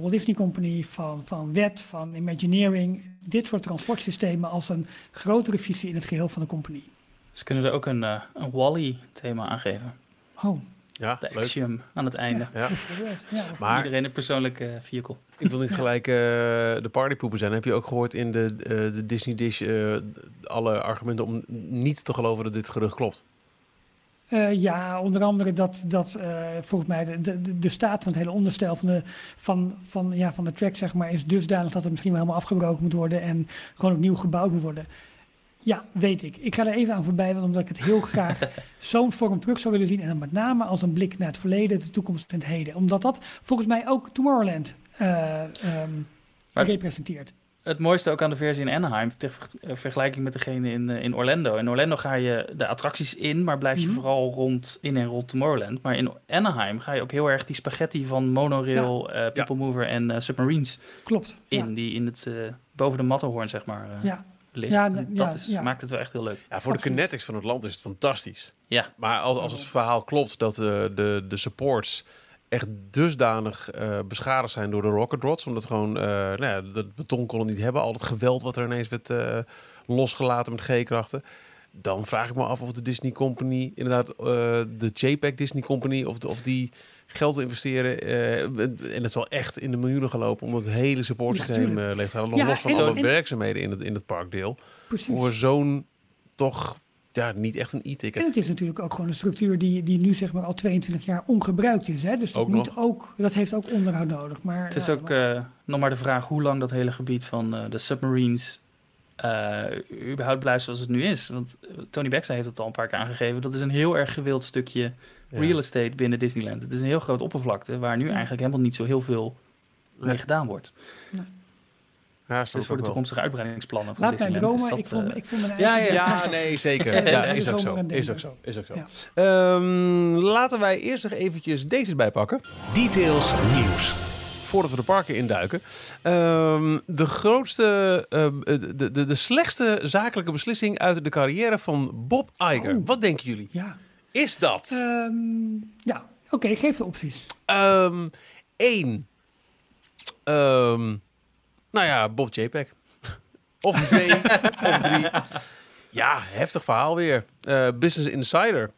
Walt Disney Company, van, van WET, van Imagineering. Dit soort transportsystemen als een grotere visie in het geheel van de compagnie. Dus kunnen er ook een, een Wally-thema aangeven? Oh. Ja, de Axiom aan het einde. Ja. ja. maar iedereen een persoonlijke uh, vehicle. Ik wil niet gelijk uh, de partypoepen zijn. Heb je ook gehoord in de, uh, de Disney Dish alle argumenten om niet te geloven dat dit gerucht klopt? ja, onder andere dat, dat volgens mij de, de, de staat van het hele onderstel van de, van, van, ja, van de track zeg maar, is dusdanig dat het misschien wel helemaal afgebroken moet worden en gewoon opnieuw gebouwd moet worden. Ja, weet ik. Ik ga er even aan voorbij, want omdat ik het heel [laughs] graag zo'n vorm terug zou willen zien. En dan met name als een blik naar het verleden, de toekomst en het heden. Omdat dat volgens mij ook Tomorrowland uh, um, representeert. Het mooiste ook aan de versie in Anaheim, ter eh, vergelijking met degene in, uh, in Orlando. In Orlando ga je de attracties in, maar blijf je mm -hmm. vooral rond in en rond Tomorrowland. Maar in Anaheim ga je ook heel erg die spaghetti van monorail, ja. uh, People ja. Mover en Submarines Klopt, in. Ja. Die in het, boven de Matterhorn, zeg maar. ja, ligt. Ja, dat ja, is, maakt het wel echt heel leuk. Ja, voor de kinetics van het land is het fantastisch. Ja. Maar als, als het verhaal klopt dat uh, de, de supports echt dusdanig uh, beschadigd zijn door de rocket rods, omdat gewoon uh, nou ja, dat beton kon het niet hebben, al het geweld wat er ineens werd losgelaten met G-krachten dan vraag ik me af of de Disney Company, inderdaad uh, de JPEG Disney Company, of, de, of die geld investeren. Uh, en het zal echt in de miljoenen gelopen om het hele supportsysteem uh, leeg te halen. Ja, los van alle werkzaamheden in het, in het parkdeel. Precies. Voor zo'n toch ja, niet echt een En e-ticket. het is natuurlijk ook gewoon een structuur die, die nu zeg maar al 22 jaar ongebruikt is. Hè? Dus dat, Ook moet nog. ook, dat heeft ook onderhoud nodig. Maar, Het is ja, ook eh, nog maar de vraag hoe lang dat hele gebied van eh, de submarines eh, überhaupt blijft zoals het nu is. Want eh, Tony Baxter heeft het al een paar keer aangegeven. Dat is een heel erg gewild stukje Ja. Real estate binnen Disneyland. Het is een heel groot oppervlakte waar nu eigenlijk helemaal niet zo heel veel mee gedaan wordt. Ja, snap Dus voor de wel. toekomstige uitbreidingsplannen van Laat mij Disneyland dromen. is Ik dat... eh, ik voel me Ja, ja, Ja, nee, [laughs] zeker. Ja, Ja, ja, is ook zo. Is ook zo. Is ook zo. Ja. Ehm, laten wij eerst nog eventjes deze erbij pakken. Details nieuws. Voordat we de parken induiken. Ehm, de grootste, ehm, de, de, de slechtste zakelijke beslissing uit de carrière van Bob Iger. Oh. Wat denken jullie? Ja, Is dat? Ehm, ja. oké, geef de opties. Ehm Eén. Ehm, nou ja, Bob JPEG. [laughs] Of twee, of drie. Ja, heftig verhaal weer. Eh, Business Insider.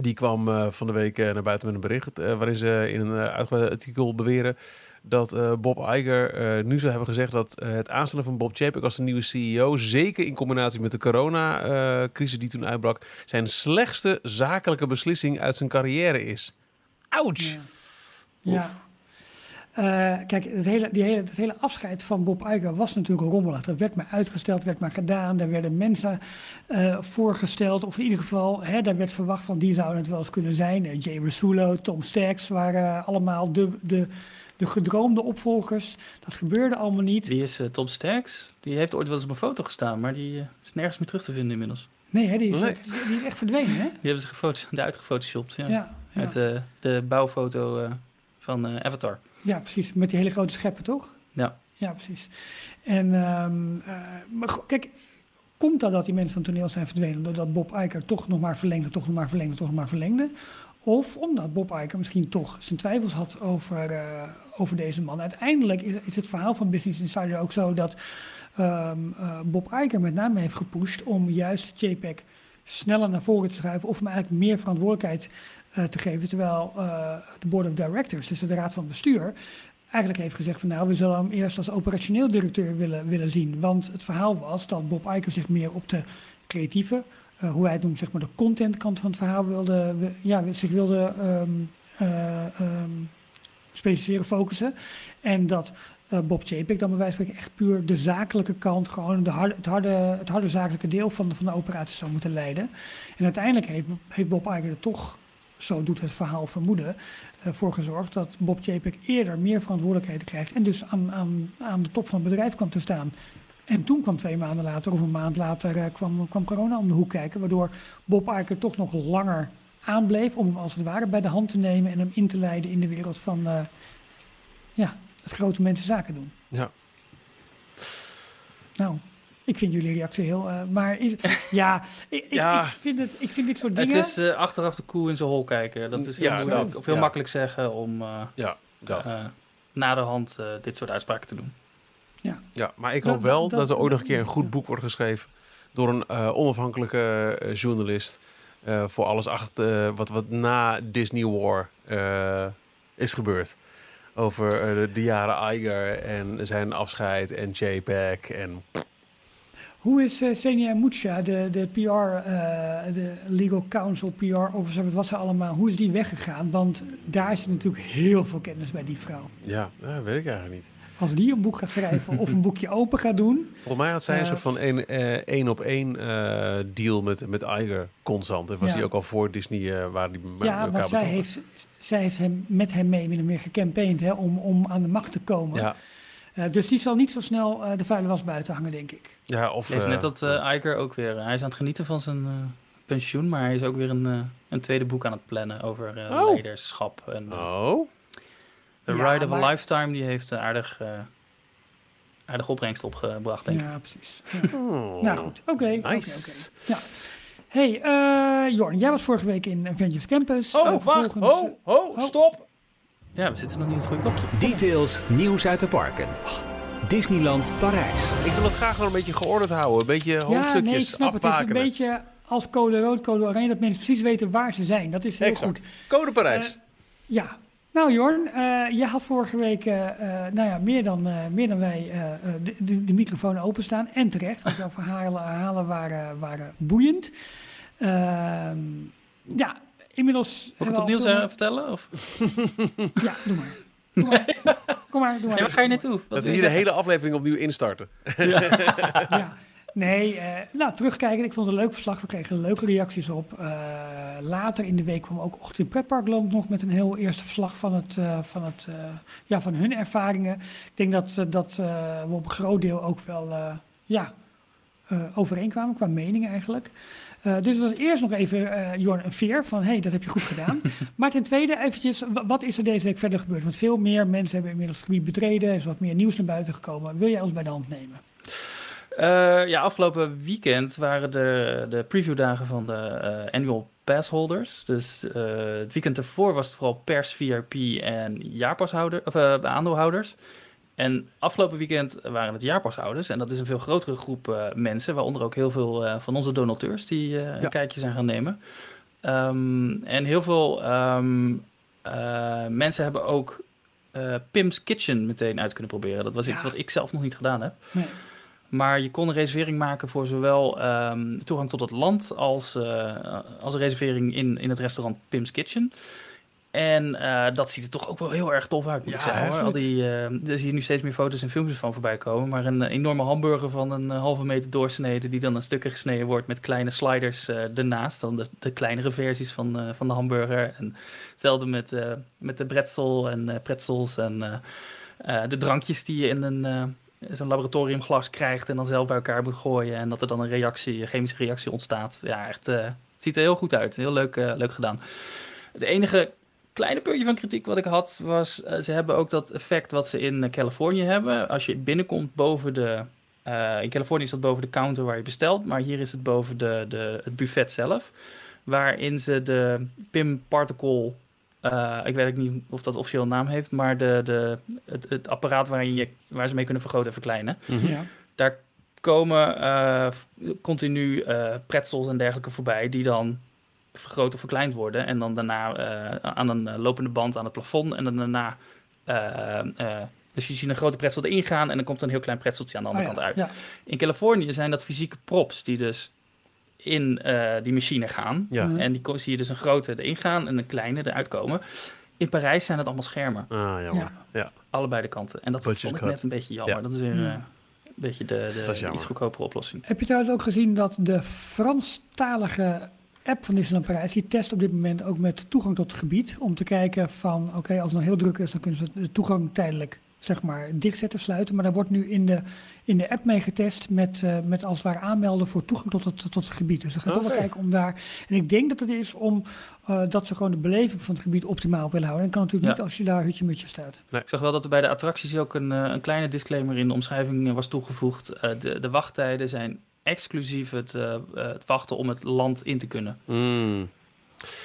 Die kwam eh, van de week eh, naar buiten met een bericht... eh, waarin ze in een uh, uitgebreid artikel beweren... dat eh, Bob Iger eh, nu zou hebben gezegd... dat het aanstellen van Bob Chapek als de nieuwe CEO... zeker in combinatie met de coronacrisis die toen uitbrak... zijn slechtste zakelijke beslissing uit zijn carrière is. Ouch! Ja. Ja. Eh, kijk, het hele, die hele, het hele afscheid van Bob Iger was natuurlijk rommelig. Dat werd maar uitgesteld, werd maar gedaan. Daar werden mensen eh, voorgesteld, of in ieder geval, hè, daar werd verwacht van die zouden het wel eens kunnen zijn. Eh, Jay Rasulo, Tom Stacks waren allemaal de, de, de gedroomde opvolgers. Dat gebeurde allemaal niet. Wie is Tom Sterks? Die heeft ooit wel eens op een foto gestaan, maar die is nergens meer terug te vinden inmiddels. Nee, hè, die, is, die is echt verdwenen, hè? Die hebben ze gefoto eruit gefotoshopt, ja. Ja, eh, de bouwfoto van eh, Avatar. Ja, precies. Met die hele grote scheppen, toch? Ja. Ja, precies. En, ehm, eh, maar kijk, komt dat dat die mensen van het toneel zijn verdwenen doordat Bob Iger toch nog maar verlengde, toch nog maar verlengde, toch nog maar verlengde? Of omdat Bob Iger misschien toch zijn twijfels had over, eh, over deze man. Uiteindelijk is, is het verhaal van Business Insider ook zo dat ehm, eh, Bob Iger met name heeft gepusht om juist JPEG sneller naar voren te schuiven of hem eigenlijk meer verantwoordelijkheid te geven. Terwijl eh, de Board of Directors, dus de raad van bestuur, eigenlijk heeft gezegd van nou, we zullen hem eerst als operationeel directeur willen, willen zien. Want het verhaal was dat Bob Iger zich meer op de creatieve, eh, hoe hij het noemt, zeg maar de contentkant van het verhaal wilde, wi- ja, zich wilde ehm, eh, ehm, specialiseren, focussen. En dat eh, Bob Chapek dan bij wijze van spreken echt puur de zakelijke kant, gewoon de harde, het, harde, het harde zakelijke deel van de, van de operatie zou moeten leiden. En uiteindelijk heeft, heeft Bob Iger er toch, zo doet het verhaal vermoeden, eh, voor gezorgd dat Bob Chapek eerder meer verantwoordelijkheden krijgt en dus aan, aan, aan de top van het bedrijf kwam te staan. En toen kwam twee maanden later of een maand later eh, kwam, kwam corona om de hoek kijken, waardoor Bob Iger toch nog langer aanbleef om hem als het ware bij de hand te nemen en hem in te leiden in de wereld van eh, ja, het grote mensen zaken doen. Ja. Nou, ik vind jullie reactie heel. eh, maar is, [laughs] ja, ik, ik- Ja. Ik, vind het, ik vind dit soort Het dingen. is eh, achteraf de koe in zijn hol kijken. Dat is heel Ja, moeilijk, dat, of heel ja. makkelijk zeggen om eh Ja, dat. eh, naderhand eh, dit soort uitspraken te doen. Ja, maar ik Dat- hoop wel dat- dat, er ooit nog een keer een ja. goed boek wordt geschreven door een eh, onafhankelijke journalist eh, voor alles achter wat, wat na Disney War eh, is gebeurd. Over de, de jaren Iger en zijn afscheid en JPEG en Hoe is uh, Senia Mucha, de, de PR, eh, de legal counsel, PR officer, wat was ze allemaal, hoe is die weggegaan? Want daar zit natuurlijk heel veel kennis bij die vrouw. ja, dat weet ik eigenlijk niet. Als die een boek gaat schrijven of een boekje open gaat doen, Volgens mij had zij een Eh, soort van één op één deal met, met Iger constant. En was Ja. hij ook al voor Disney waar die ja, elkaar want zij betrokken. heeft, zij heeft hem, met hem mee min of meer gecampaigned hè, om, om aan de macht te komen. Ja, dus die zal niet zo snel eh, de vuile was buiten hangen, denk ik. ja, of... Ik lees eh, net dat eh Iger ook weer... hij is aan het genieten van zijn eh, pensioen, maar hij is ook weer een, eh, een tweede boek aan het plannen over eh, Oh. leiderschap. En, eh, Oh, The Ja, Ride of a Lifetime, die heeft eh, aardig, eh aardig opbrengst opgebracht, denk ik. Ja, precies. Ja. Oh. Nou goed, oké. oké, oké. Nice. Ja. Hey, eh Jorn, jij was vorige week in Avengers Campus. Oh, Eh, wacht. Ho, ho, Oh. stop. Ja, we zitten nog niet in het goede blokje. Details, nieuws uit de parken. Disneyland Parijs. Ik wil het graag gewoon een beetje geordend houden. Een beetje hoofdstukjes ja, nee, ik snap het. Het is een beetje als code rood, code oranje, dat mensen precies weten waar ze zijn. Dat is heel Exact. goed. Code Parijs. Ja. Nou Jorn, eh je had vorige week eh, eh, nou ja, meer, dan, eh, meer dan wij eh, eh, de, de, de microfoon openstaan. En terecht, want jouw verhalen, verhalen waren, waren boeiend. Ehm, ja, inmiddels... Moet ik het opnieuw veel- vertellen? Of? [laughs] Ja, doe maar. Kom maar, doe maar. Ja, waar ga je naartoe? Dat we hier de hele aflevering opnieuw instarten. [laughs] Ja. Nee, eh, nou, terugkijken. Ik vond het een leuk verslag. We kregen leuke reacties op. Eh, later in de week kwam ook Ochtend in Pretparkland nog met een heel eerste verslag van, het, eh, van, het, eh, ja, van hun ervaringen. Ik denk dat, dat eh, we op een groot deel ook wel eh, ja, eh, overeenkwamen qua mening eigenlijk. Eh, dus het was eerst nog even, eh Jorn, een veer van, hé, hey, dat heb je goed gedaan. [laughs] maar ten tweede eventjes, wa- wat is er deze week verder gebeurd? Want veel meer mensen hebben inmiddels het gebied betreden. Er is wat meer nieuws naar buiten gekomen. Wil jij ons bij de hand nemen? Eh, ja, afgelopen weekend waren de, de previewdagen van de eh, annual passholders. Dus het weekend ervoor was het vooral pers, VIP en jaarpashouder, of, aandeelhouders. En afgelopen weekend waren het jaarpashouders. En dat is een veel grotere groep eh, mensen, waaronder ook heel veel eh, van onze donateurs die Ja. een kijkje zijn gaan nemen. Ehm, en heel veel ehm, eh, mensen hebben ook Pim's Kitchen meteen uit kunnen proberen. Dat was iets wat ik zelf nog niet gedaan heb. Nee. Maar je kon een reservering maken voor zowel ehm, toegang tot het land als, als een reservering in, in het restaurant Pim's Kitchen. En eh, dat ziet er toch ook wel heel erg tof uit, moet Ja, ik zeggen. Hoor. Al die, eh er zie je nu steeds meer foto's en filmpjes van voorbij komen. Maar een eh, enorme hamburger van een halve meter doorsneden... die dan in stukken gesneden wordt met kleine sliders eh ernaast. Dan de, de kleinere versies van, van de hamburger. En hetzelfde met, met de bretzel en pretzels en de drankjes die je in een... zo'n laboratoriumglas krijgt en dan zelf bij elkaar moet gooien. En dat er dan een reactie, een chemische reactie ontstaat. Ja, echt, het ziet er heel goed uit. Heel leuk, leuk gedaan. Het enige kleine puntje van kritiek wat ik had, was eh, ze hebben ook dat effect wat ze in eh, Californië hebben. Als je binnenkomt boven de... eh, in Californië is dat boven de counter waar je bestelt, maar hier is het boven de, de, het buffet zelf. Waarin ze de PIM particle eh, ik weet ook niet of dat officieel een naam heeft, maar de, de, het, het apparaat waarin je, waar ze mee kunnen vergroten en verkleinen. Mhm. Ja. Daar komen eh, continu eh pretzels en dergelijke voorbij, die dan vergroot of verkleind worden. En dan daarna eh, aan een eh, lopende band aan het plafond. En dan daarna. eh, eh, dus je ziet een grote pretzel erin gaan en dan komt een heel klein pretzeltje aan de andere Oh ja, kant uit. Ja. In Californië zijn dat fysieke props die dus in eh, die machine gaan. Ja. Mhm. En die zie je dus een grote erin gaan en een kleine eruit komen. In Parijs zijn het allemaal schermen, Ah, jammer. Ja. allebei de kanten. En dat Budget vond ik cut. net een beetje jammer. Ja. Dat is weer een beetje de, de iets goedkopere oplossing. Heb je trouwens ook gezien dat de Franstalige app van Disneyland Parijs, die test op dit moment ook met toegang tot het gebied, om te kijken van, oké, als het nou heel druk is, dan kunnen ze de toegang tijdelijk, zeg maar, dichtzetten, sluiten. Maar daar wordt nu in de, in de app mee getest met, eh, met als het ware aanmelden voor toegang tot het, tot het gebied. Dus we gaan toch wel kijken om daar, en ik denk dat het is om, eh, dat ze gewoon de beleving van het gebied optimaal willen houden. En kan natuurlijk Ja. niet als je daar hutje-mutje staat. Ik zag wel dat er bij de attracties ook een, eh, een kleine disclaimer in de omschrijving was toegevoegd. Eh, de, de wachttijden zijn exclusief het, eh, eh, het wachten om het land in te kunnen. Mm.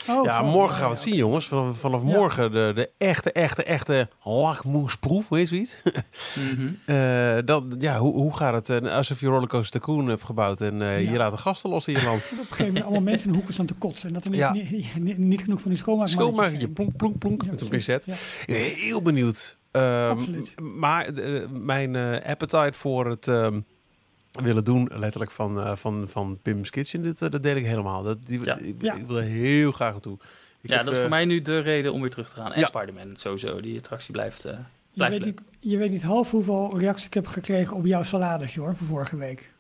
Oh, Ja, morgen gaan we het ja, zien, jongens. Vanaf, vanaf Ja. morgen de, de echte, echte, echte lakmoesproef, hoe heet zoiets? [laughs] Eh, dan, ja, hoe, hoe gaat het? alsof je Rollercoaster Tycoon hebt gebouwd en eh, Ja. je laat de gasten los in je land. [laughs] Op een gegeven moment allemaal mensen in hoeken staan te kotsen. En dat er niet, Ja. niet, niet, niet genoeg van die schoonmaakmannetjes Schoonmaken, je zijn. plonk, plonk, plonk Ja, met een pincet. Ja. Ik ben heel benieuwd. Ehm, Absoluut. Maar mijn eh, appetite voor het ehm, willen doen, letterlijk van, eh, van, van Pim's Kitchen, dit, eh, dat deel ik helemaal. Dat, die, Ja. ik, Ja. ik wil er heel graag naartoe. Ik ja, heb, dat is eh, voor mij nu de reden om weer terug te gaan. En Ja. Spider-Man sowieso, die attractie blijft... eh, Je Blijft weet, leuk. niet, je weet niet half hoeveel reacties ik heb gekregen op jouw salades, Jor, van vorige week.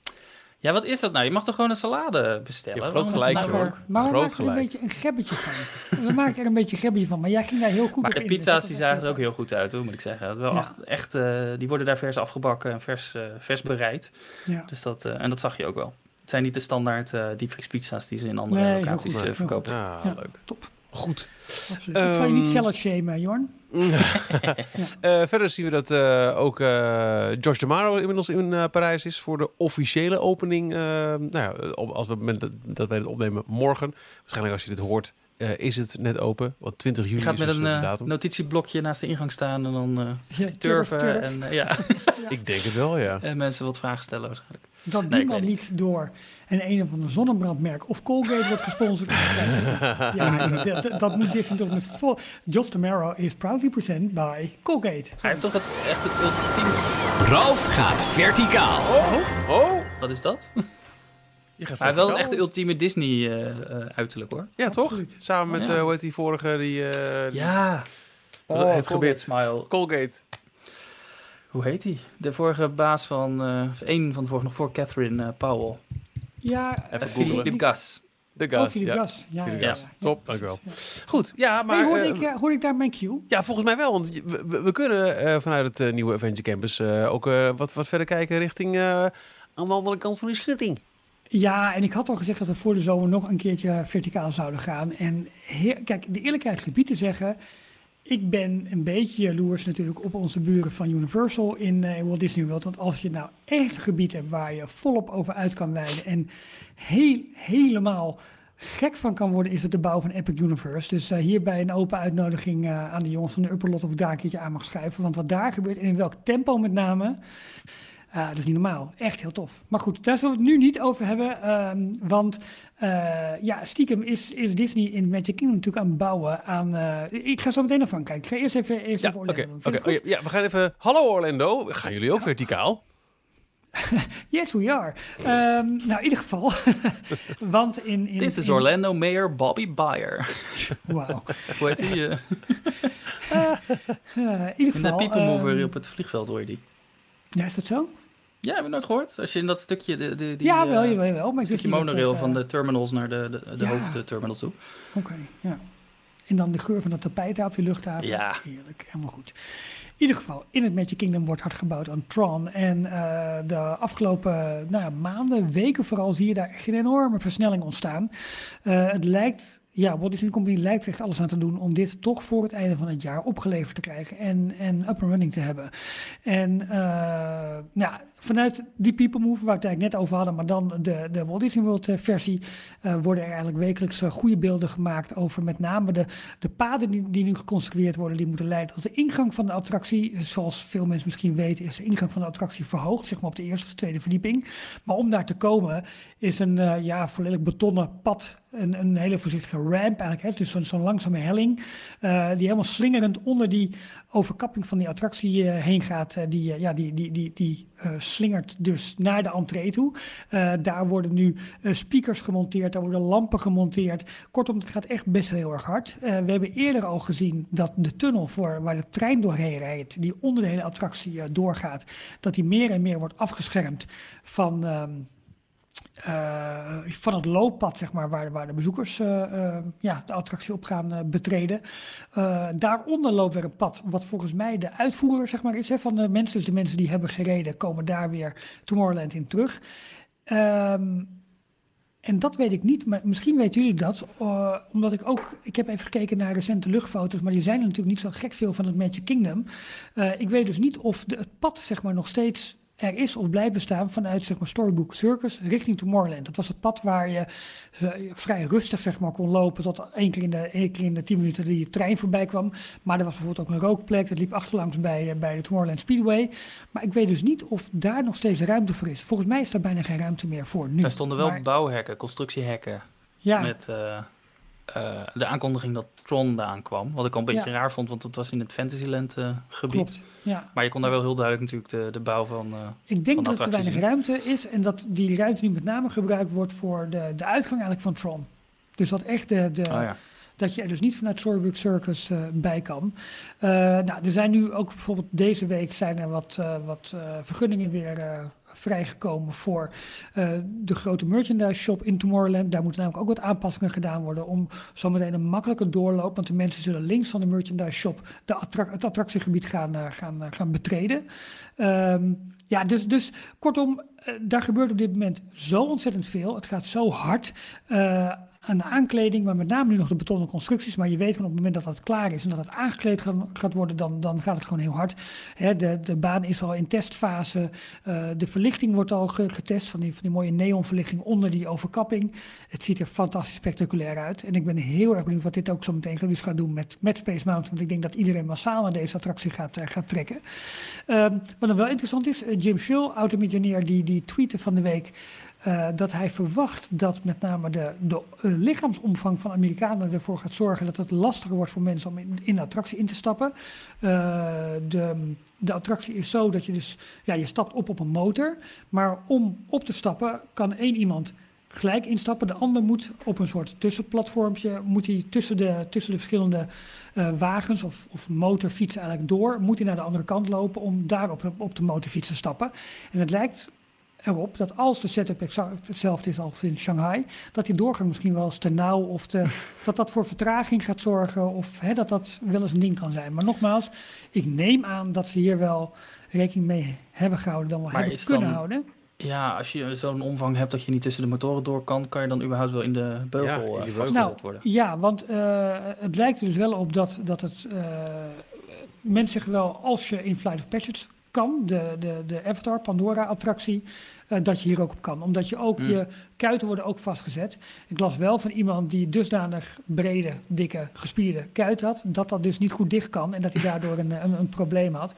Ja, wat is dat nou? Je mag toch gewoon een salade bestellen? Je hebt groot gelijk, nou voor- Maar we Groot maken er een beetje een gebbetje van. We maken er een beetje een gebbetje van, maar jij ging daar heel goed Maar op de in, dus pizza's dat die zagen er ook heel goed uit, hoor, moet ik zeggen. Het Wel Ja. echt, echt, eh, die worden daar vers afgebakken en vers, eh, vers bereid. Ja. Dus dat, eh, en dat zag je ook wel. Het zijn niet de standaard eh diepvriespizza's die ze in andere Nee, locaties goed. verkopen. Ja, Ja. leuk. Top. Goed. Ik zal je niet Ehm, zelf shamen, Jorn. [laughs] Eh, verder zien we dat eh, ook eh George DeMaro inmiddels in Parijs is voor de officiële opening. nou ja, als we het moment dat wij het opnemen morgen. Waarschijnlijk als je dit hoort, eh, is het net open. Want 20 juli Je gaat is met een de eh, datum. notitieblokje naast de ingang staan en dan eh Ja, turven turf, turf. En, ja, [laughs] [laughs] Ik denk het wel, ja. en mensen wat vragen stellen waarschijnlijk. Dat Nee, die ik man weet niet door een een of ander zonnebrandmerk of Colgate wordt gesponsord. [laughs] ja, dat, dat, moet Disney toch met vol... Josh Tamaro is proudly present by Colgate. Hij heeft toch het, echt het ultieme... Ralf gaat verticaal. Oh, Wat is dat? Je gaat Maar wel een echte ultieme Disney eh, eh, uiterlijk hoor. Ja, toch? Absoluut. Samen met, Ja. eh, hoe heet die vorige, die... eh, Ja. het Colgate gebit. Smile. Colgate. Hoe heet hij? De vorige baas van, eh één van de vorige, nog voor Catherine Powell. Ja, Even. Philip Gas. De Oh, gas, Philip ja. Gas. Ja, ja, Gas. ja, ja. Top, dankjewel. ja. Goed, ja, maar... Hey, hoorde, ik, hoorde ik daar mijn cue? Ja, volgens mij wel. Want we, we- we kunnen eh, vanuit het nieuwe Adventure Campus eh, ook eh, wat, wat verder kijken richting eh, aan de andere kant van die schutting. Ja, en ik had al gezegd dat we voor de zomer nog een keertje verticaal zouden gaan. En kijk, de eerlijkheid gebied te zeggen. Ik ben een beetje jaloers natuurlijk op onze buren van Universal in eh, Walt Disney World. Want als je nou echt een gebied hebt waar je volop over uit kan wijden en heel, helemaal gek van kan worden, is het de bouw van Epic Universe. Dus eh, hierbij een open uitnodiging eh, aan de jongens van de Upper Lot of ik daar een keertje aan mag schuiven. Want wat daar gebeurt en in welk tempo met name, Ah, dat is niet normaal. Echt heel tof. Maar goed, daar zullen we het nu niet over hebben. ehm, want eh, ja, stiekem is, is Disney in Magic Kingdom natuurlijk aan het bouwen aan... eh, ik ga zo meteen ervan kijken. Ik ga eerst even, eerst Ja, even. Orlando doen. oké. Ja, we gaan even... Hallo Orlando. Gaan jullie ook verticaal? [laughs] Yes, we are. Ehm, nou, in ieder geval. [laughs] want in... in Dit is in- Orlando Mayor Bobby Bayer. [laughs] Wauw. Hoe heet hij? eh, Eh, in ieder in de geval... people mover ehm, op het vliegveld hoor je die. ja, is dat zo? Ja, heb je nooit gehoord? Als je in dat stukje, de, de, die, ja, wel, eh, jawel, jawel. Maar ik stukje monorail dat, van eh, de terminals naar de, de, de Ja. hoofdterminal toe. Oké, ja. En dan de geur van dat tapijt daar op die luchthaven. Ja. Heerlijk, helemaal goed. In ieder geval, in het Magic Kingdom wordt hard gebouwd aan Tron. En eh, de afgelopen nou, ja, maanden, weken vooral, zie je daar echt een enorme versnelling ontstaan. Het lijkt, ja, Walt Disney Company lijkt er echt alles aan te doen om dit toch voor het einde van het jaar opgeleverd te krijgen en, en up and running te hebben. En eh, nou, vanuit die People Move, waar we het eigenlijk net over hadden, maar dan de, de Walt Disney World eh, versie, eh, worden er eigenlijk wekelijks eh, goede beelden gemaakt over met name de, de paden die, die nu geconstrueerd worden, die moeten leiden tot de ingang van de attractie. Zoals veel mensen misschien weten, is de ingang van de attractie verhoogd, zeg maar op de eerste of de tweede verdieping. Maar om daar te komen is een ja, volledig betonnen pad, een, een hele voorzichtige ramp eigenlijk, hè, dus zo'n langzame helling, die helemaal slingerend onder die overkapping van die attractie eh, heen gaat. eh, die, eh, ja, die, die, die, die eh, slingert dus naar de entree toe. Daar worden nu speakers gemonteerd, daar worden lampen gemonteerd. Kortom, het gaat echt best heel erg hard. We hebben eerder al gezien dat de tunnel voor, waar de trein doorheen rijdt, die onder de hele attractie doorgaat, dat die meer en meer wordt afgeschermd van... ehm, eh, van het looppad, zeg maar, waar, waar de bezoekers eh, eh, ja, de attractie op gaan betreden. Daaronder loopt weer een pad, wat volgens mij de uitvoerder zeg maar, is hè, van de mensen. Dus de mensen die hebben gereden, komen daar weer Tomorrowland in terug. Ehm, en dat weet ik niet, maar misschien weten jullie dat. omdat ik ook, ik heb even gekeken naar recente luchtfoto's, maar die zijn er natuurlijk niet zo gek veel van het Magic Kingdom. Ik weet dus niet of de, het pad zeg maar nog steeds er is of blijft bestaan vanuit zeg maar, Storybook Circus richting Tomorrowland. Dat was het pad waar je eh, vrij rustig zeg maar, kon lopen tot één keer, in de, één keer in de tien minuten die trein voorbij kwam. Maar er was bijvoorbeeld ook een rookplek, dat liep achterlangs bij, bij de Tomorrowland Speedway. Maar ik weet dus niet of daar nog steeds ruimte voor is. Volgens mij is daar bijna geen ruimte meer voor nu. Er stonden wel Maar- bouwhekken, constructiehekken. ja, Met eh, eh, de aankondiging dat Tron eraan kwam. Wat ik al een beetje Ja. raar vond, want het was in het Fantasyland eh, gebied. klopt. Ja. Maar je kon daar wel heel duidelijk natuurlijk de, de bouw van... eh, Ik denk van dat er weinig ruimte is en dat die ruimte nu met name gebruikt wordt voor de, de uitgang eigenlijk van Tron. Dus dat echt de, de, oh ja. dat je er dus niet vanuit Storybook Circus eh, bij kan. Nou, er zijn nu ook bijvoorbeeld deze week zijn er wat, wat vergunningen weer vrijgekomen voor eh, de grote merchandise shop in Tomorrowland. Daar moeten namelijk ook wat aanpassingen gedaan worden om zometeen een makkelijke doorloop, want de mensen zullen links van de merchandise shop de het attractiegebied gaan, eh, gaan, eh, gaan betreden. Ehm, ja, dus, dus kortom, daar gebeurt op dit moment zo ontzettend veel. Het gaat zo hard. Aan de aankleding, maar met name nu nog de betonnen constructies. Maar je weet gewoon op het moment dat dat klaar is en dat het aangekleed gaat, worden, dan, dan gaat het gewoon heel hard. Hè, de, de baan is al in testfase. eh, de verlichting wordt al ge- getest van die, van die mooie neonverlichting onder die overkapping. Het ziet er fantastisch spectaculair uit. En ik ben heel erg benieuwd wat dit ook zo meteen dus gaat doen met, met Space Mountain. Want ik denk dat iedereen massaal naar deze attractie gaat, eh, gaat trekken. Ehm, wat dan wel interessant is, eh, Jim Schull, oud-miljonair, die, die tweette van de week eh, dat hij verwacht dat met name de, de eh, lichaamsomvang van Amerikanen ervoor gaat zorgen dat het lastiger wordt voor mensen om in, de attractie in te stappen. Eh, de, de attractie is zo dat je dus, ja, je stapt op op een motor, maar om op te stappen kan één iemand gelijk instappen. De ander moet op een soort tussenplatformpje, moet hij tussen de, tussen de verschillende wagens of, of motorfietsen eigenlijk door, moet hij naar de andere kant lopen om daar op, op de motorfiets te stappen. En het lijkt erop dat als de setup exact hetzelfde is als in Shanghai, dat die doorgang misschien wel eens te nauw of te, [laughs] dat dat voor vertraging gaat zorgen of hè, dat dat wel eens een ding kan zijn. Maar nogmaals, ik neem aan dat ze hier wel rekening mee hebben gehouden, dan wel Maar hebben is kunnen dan- houden. Ja, als je zo'n omvang hebt dat je niet tussen de motoren door kan, kan je dan überhaupt wel in de beugel Ja, Nou, worden. ja, want eh, het lijkt er dus wel op dat, dat het eh mensen zich wel, als je in Flight of Passage kan, de, de, de Avatar Pandora attractie, eh, dat je hier ook op kan. Omdat je ook, Hmm. je kuiten worden ook vastgezet. Ik las wel van iemand die dusdanig brede, dikke, gespierde kuit had, dat dat dus niet goed dicht kan en dat hij daardoor een, een, een probleem had.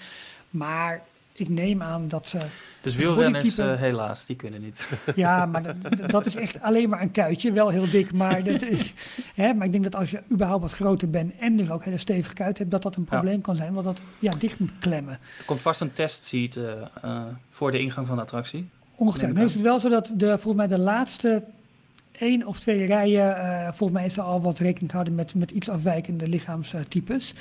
Maar ik neem aan dat ze Dus wielrenners, bodytype- eh, helaas, die kunnen niet. [laughs] ja, maar dat, dat is echt alleen maar een kuitje. Wel heel dik, maar, dat is, [laughs] hè, maar ik denk dat als je überhaupt wat groter bent en dus ook hele stevige kuit hebt, dat dat een Ja. probleem kan zijn, want dat ja, dicht moet klemmen. Er komt vast een testseat eh, eh, voor de ingang van de attractie. Ongetwijfeld. Nu ik is het wel zo dat de, volgens mij de laatste één of twee rijen, eh, volgens mij is er al wat rekening gehouden met, met iets afwijkende lichaamstypes.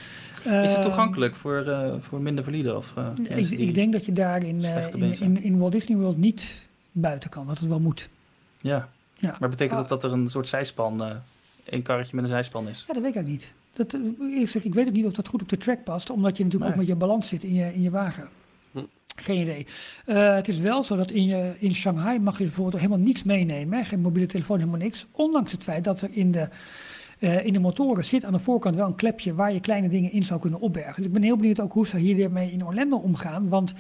Is het Ehm, toegankelijk voor, eh, voor minder valide? Of, eh, Ik, ik denk dat je daar in, eh, in, in, in Walt Disney World niet buiten kan, dat het wel moet. Ja, Ja. maar betekent Ah. dat dat er een soort zijspan, eh een karretje met een zijspan is? Ja, dat weet ik ook niet. Dat, eh, eerlijk gezegd, ik weet ook niet of dat goed op de track past, omdat je natuurlijk Nee. ook met je balans zit in je, in je wagen. Geen idee. Eh, het is wel zo dat in, je, in Shanghai mag je bijvoorbeeld helemaal niets meenemen. Hè? Geen mobiele telefoon, helemaal niks. Ondanks het feit dat er in de, eh, in de motoren zit aan de voorkant wel een klepje waar je kleine dingen in zou kunnen opbergen. Dus ik ben heel benieuwd ook hoe ze hiermee in Orlando omgaan. Want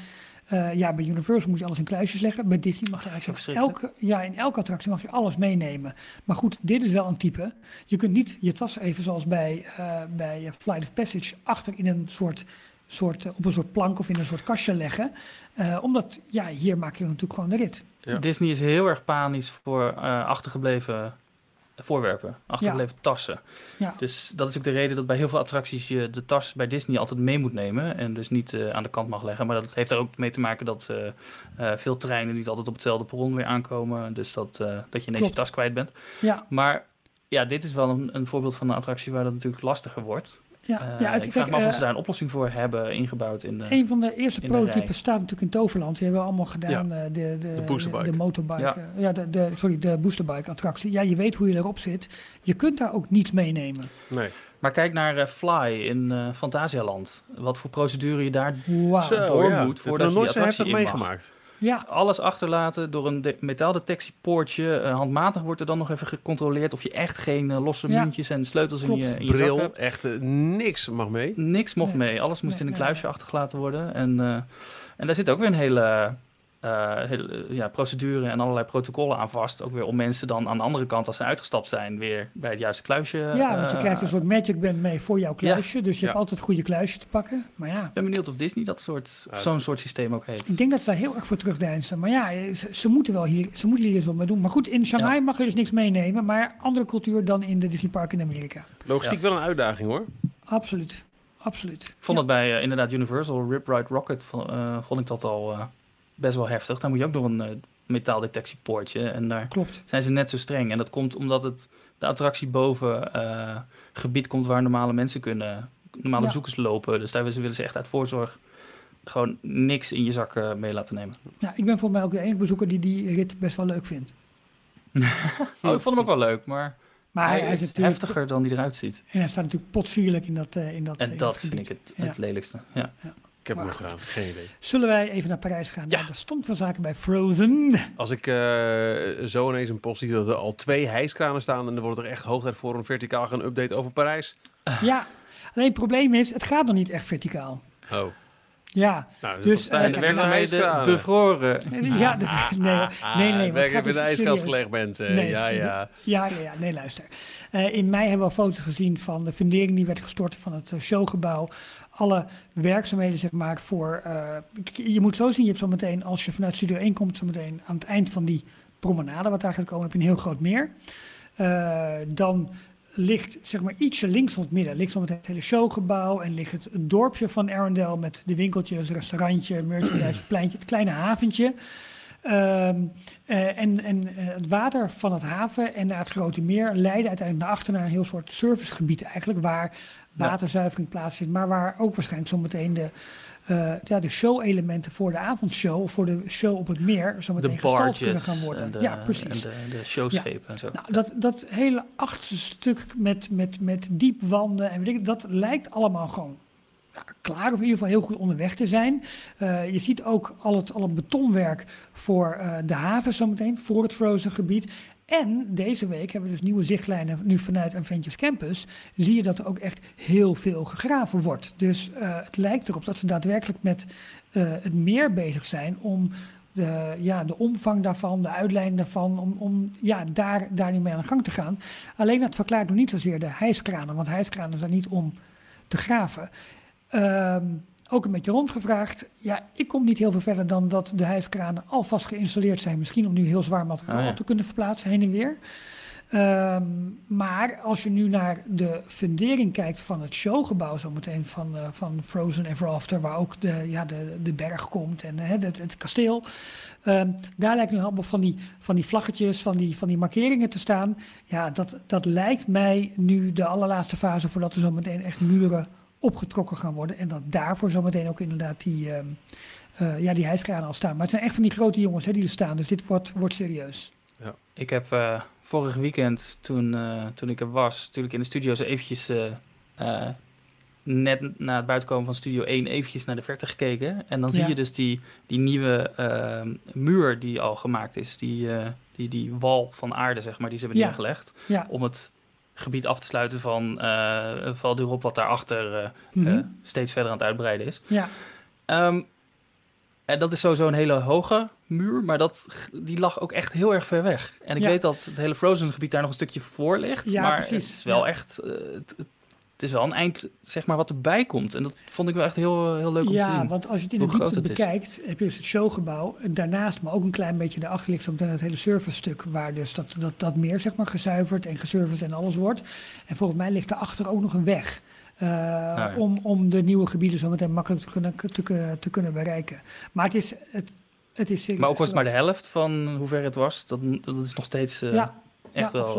eh, ja, bij Universal moet je alles in kluisjes leggen. Bij Disney mag je eigenlijk elke, ja, in elke attractie mag je alles meenemen. Maar goed, dit is wel een type. Je kunt niet je tas even zoals bij, bij Flight of Passage achter in een soort, soort, eh, op een soort plank of in een soort kastje leggen. Eh, omdat, ja, hier maak je natuurlijk gewoon de rit. Ja. Disney is heel erg panisch voor eh, achtergebleven voorwerpen, achtergebleven tassen. Ja. Dus dat is ook de reden dat bij heel veel attracties je de tas bij Disney altijd mee moet nemen en dus niet eh, aan de kant mag leggen. Maar dat heeft er ook mee te maken dat eh, eh, veel treinen niet altijd op hetzelfde perron weer aankomen. Dus dat, eh, dat je ineens je tas kwijt bent. Ja, Maar ja, dit is wel een, een voorbeeld van een attractie waar dat natuurlijk lastiger wordt. Ja, Eh, ja het, ik vraag kijk, me af of eh, ze daar een oplossing voor hebben ingebouwd in de... Een van de eerste prototypes rij. staat natuurlijk in Toverland. Die hebben we allemaal gedaan. eh, de, de, De boosterbike. De, motorbike. Ja. eh, Ja, de, de, sorry, de boosterbike attractie. Ja, je weet hoe je erop zit. Je kunt daar ook niets meenemen. Nee. Maar kijk naar eh, Fly in eh Fantasialand. Wat voor procedure je daar. Zo, door ja. moet Ik heb voordat nog je nooit die zo heftig meegemaakt. Ja, alles achterlaten door een de- metaaldetectiepoortje. Eh, handmatig wordt er dan nog even gecontroleerd of je echt geen eh, losse Ja. muntjes en sleutels in je, in je zak Bril, hebt. echt eh, niks mag mee. Niks mocht Nee. mee. Alles moest Nee, in een nee, kluisje nee. achtergelaten worden. En, eh, en daar zit ook weer een hele, hele eh, ja, procedure en allerlei protocollen aan vast. Ook weer om mensen dan aan de andere kant, als ze uitgestapt zijn, weer bij het juiste kluisje. ja, want je eh, krijgt een soort magic band mee voor jouw kluisje. Dus je Ja. hebt altijd het goede kluisje te pakken. Maar ja, Ik ben benieuwd of Disney dat soort, Ja, zo'n soort systeem ook heeft. ik denk dat ze daar heel erg voor terugdeinzen. Maar ja, ze, ze moeten wel hier, ze moeten hier eens wat mee doen. Maar goed, in Shanghai mag je dus niks meenemen. Maar andere cultuur dan in de Disney Park in Amerika. Logistiek wel een uitdaging hoor. Absoluut. Absoluut. Ik vond dat bij eh, inderdaad Universal Rip Ride Rocket vond, eh, vond ik dat al eh, best wel heftig. Daar moet je ook door een eh, metaaldetectiepoortje en daar Klopt. zijn ze net zo streng. En dat komt omdat het de attractie boven eh, gebied komt waar normale mensen kunnen, normale Ja. bezoekers lopen. Dus daar willen ze echt uit voorzorg gewoon niks in je zak mee laten nemen. Ja, ik ben volgens mij ook de enige bezoeker die die rit best wel leuk vindt. [laughs] Oh, ik vond hem ook wel leuk, maar, Maar hij, hij, hij is is heftiger dan die eruit ziet. En hij staat natuurlijk potsierlijk in dat, eh, in dat En dat vind ik het, Ja. het lelijkste. Ja. Ik heb hem Maar nog gedaan, geen idee. Zullen wij even naar Parijs gaan? Ja. De stand van zaken bij Frozen. Als ik eh, zo ineens een post zie dat er al twee hijskranen staan... en dan wordt er echt hoog tijd voor een verticaal gaan update over Parijs. Ja, alleen het probleem is, het gaat nog niet echt verticaal. Oh, Ja, nou, dat Dus, is eh, voor werkzaamheden bevroren. ja de- nee, nee, nee. Ik wat heb gaat in de het ijskast gelegd, mensen. Nee. Ja, ja. Ja, ja, ja, nee, luister. Eh, in mei hebben we foto's gezien van de fundering die werd gestort van het showgebouw. Alle werkzaamheden, zeg maar, voor... eh, je moet zo zien, je hebt zo meteen, als je vanuit Studio 1 komt, zo meteen aan het eind van die promenade wat daar gaat komen, heb je een heel groot meer. Eh, dan ligt, zeg maar, ietsje links van het midden, ligt zo meteen het hele showgebouw en ligt het dorpje van Arendelle met de winkeltjes, restaurantje, merchandise, [clears throat] pleintje, het kleine haventje. Ehm, eh, en en het water van het haven en naar het grote meer leiden uiteindelijk naar achter naar een heel soort servicegebied eigenlijk, waar waterzuivering plaatsvindt, maar waar ook waarschijnlijk zometeen de, eh, ja, de show-elementen voor de avondshow of voor de show op het meer zometeen gestald kunnen gaan worden. en de, ja, precies. en de, de showschepen en zo. Nou, dat, dat hele achterste stuk met, met, met diepwanden en weet ik, dat lijkt allemaal gewoon ja, klaar, of in ieder geval heel goed onderweg te zijn. Eh, je ziet ook al het, al het betonwerk voor eh, de haven zometeen, voor het frozen gebied. En deze week hebben we dus nieuwe zichtlijnen nu vanuit Adventures Campus. Zie je dat er ook echt heel veel gegraven wordt. Dus eh, het lijkt erop dat ze daadwerkelijk met eh, het meer bezig zijn om de, ja, de omvang daarvan, de uitleiding daarvan, om, om ja, daar, daar niet mee aan de gang te gaan. Alleen dat verklaart nog niet zozeer de hijskranen, want hijskranen zijn niet om te graven. Ehm, ook een beetje rondgevraagd. Ja, ik kom niet heel veel verder dan dat de hijskranen alvast geïnstalleerd zijn. Misschien om nu heel zwaar materiaal ja. te kunnen verplaatsen heen en weer. Ehm, maar als je nu naar de fundering kijkt van het showgebouw, zometeen van, eh, van Frozen Ever After, waar ook de, ja, de, de berg komt en eh, het, het kasteel. Ehm, daar lijkt nu allemaal van die, van die vlaggetjes, van die, van die markeringen te staan. Ja, dat, dat lijkt mij nu de allerlaatste fase voordat er zometeen echt muren opgetrokken gaan worden. En dat daarvoor zometeen ook inderdaad die, ehm, eh, ja, die hijskranen al staan. Maar het zijn echt van die grote jongens hè, die er staan, dus dit wordt, wordt serieus. Ik heb eh, vorig weekend, toen, eh, toen ik er was, natuurlijk in de studio zo eventjes, eh, eh, net na het buitenkomen van Studio 1, eventjes naar de verte gekeken. En dan zie Ja. je dus die, die nieuwe eh, muur die al gemaakt is, die, eh, die, die wal van aarde, zeg maar, die ze hebben Ja. neergelegd. Ja, Om het gebied af te sluiten van eh Val d'Europe, wat daarachter eh eh, steeds verder aan het uitbreiden is. ja. Ehm, en dat is sowieso een hele hoge muur, maar dat, die lag ook echt heel erg ver weg. En ik Ja. weet dat het hele Frozen gebied daar nog een stukje voor ligt. Ja, maar precies. het is wel echt... eh, het, het is wel een eind, zeg maar, wat erbij komt. En dat vond ik wel echt heel, heel leuk om te Ja, zien. want als je het in de diepte bekijkt, heb je dus het showgebouw. En daarnaast, maar ook een klein beetje daarachter ligt zometeen het hele servicestuk, waar dus dat, dat, dat meer zeg maar gezuiverd en geserviced en alles wordt. En volgens mij ligt daarachter ook nog een weg. eh, ja. om, om de nieuwe gebieden zo meteen makkelijk te kunnen, te, kunnen- te kunnen bereiken. Maar het is, het, het is Maar ook was het maar de helft van hoe ver het was. Dat, dat is nog steeds eh, Ja, echt ja, wel, eh,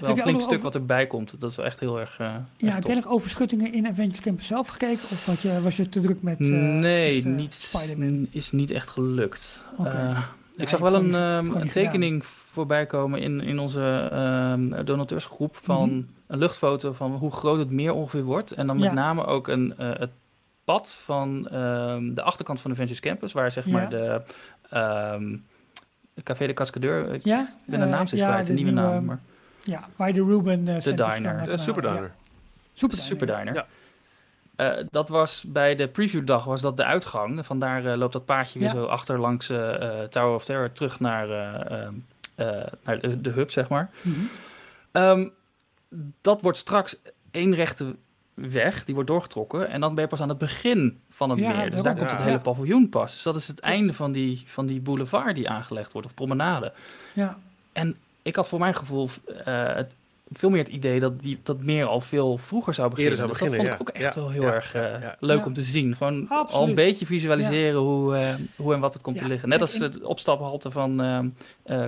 wel je een flink stuk over- wat erbij komt. Dat is wel echt heel erg, eh ja, echt heb tof. jij nog overschuttingen in Adventures Campus zelf gekeken? Of had je, was je te druk met, eh, nee, met, niet, is niet echt gelukt. Ja, ik je zag wel een, ehm, een tekening voorbij komen in, in onze ehm, donateursgroep van Mhm. een luchtfoto van hoe groot het meer ongeveer wordt. En dan met Ja. name ook een, het pad van ehm, de achterkant van de Ventures Campus, waar zeg maar de Café de Cascadeur, ik Ja? ben de Eh, naam steeds ja, kwijt, de een nieuwe nieuwe- naam, maar Ja, waar je de Ruben uh, De diner. Eh, Super Diner. Super Super Diner. Ja. Eh, dat was bij de previewdag was dat de uitgang. Vandaar eh, loopt dat paadje weer zo achter langs eh, eh, Tower of Terror terug naar, eh, ehm, eh, naar de, de hub, zeg maar. Mhm. Ehm, dat wordt straks één rechte weg, die wordt doorgetrokken. En dan ben je pas aan het begin van het Ja, meer. Dus daar komt Ja. het hele paviljoen pas. Dus dat is het einde van die, van die boulevard die aangelegd wordt, of promenade. Ja, Ik had voor mijn gevoel eh, het, veel meer het idee dat dat dat meer al veel vroeger zou beginnen. zou Dus beginnen, dat vond ik ja. ook echt Ja, wel heel ja, erg eh, ja. leuk Ja. om te zien. Gewoon al een beetje visualiseren hoe, eh, hoe en wat het komt Ja. te liggen. Net als en- het opstaphalte van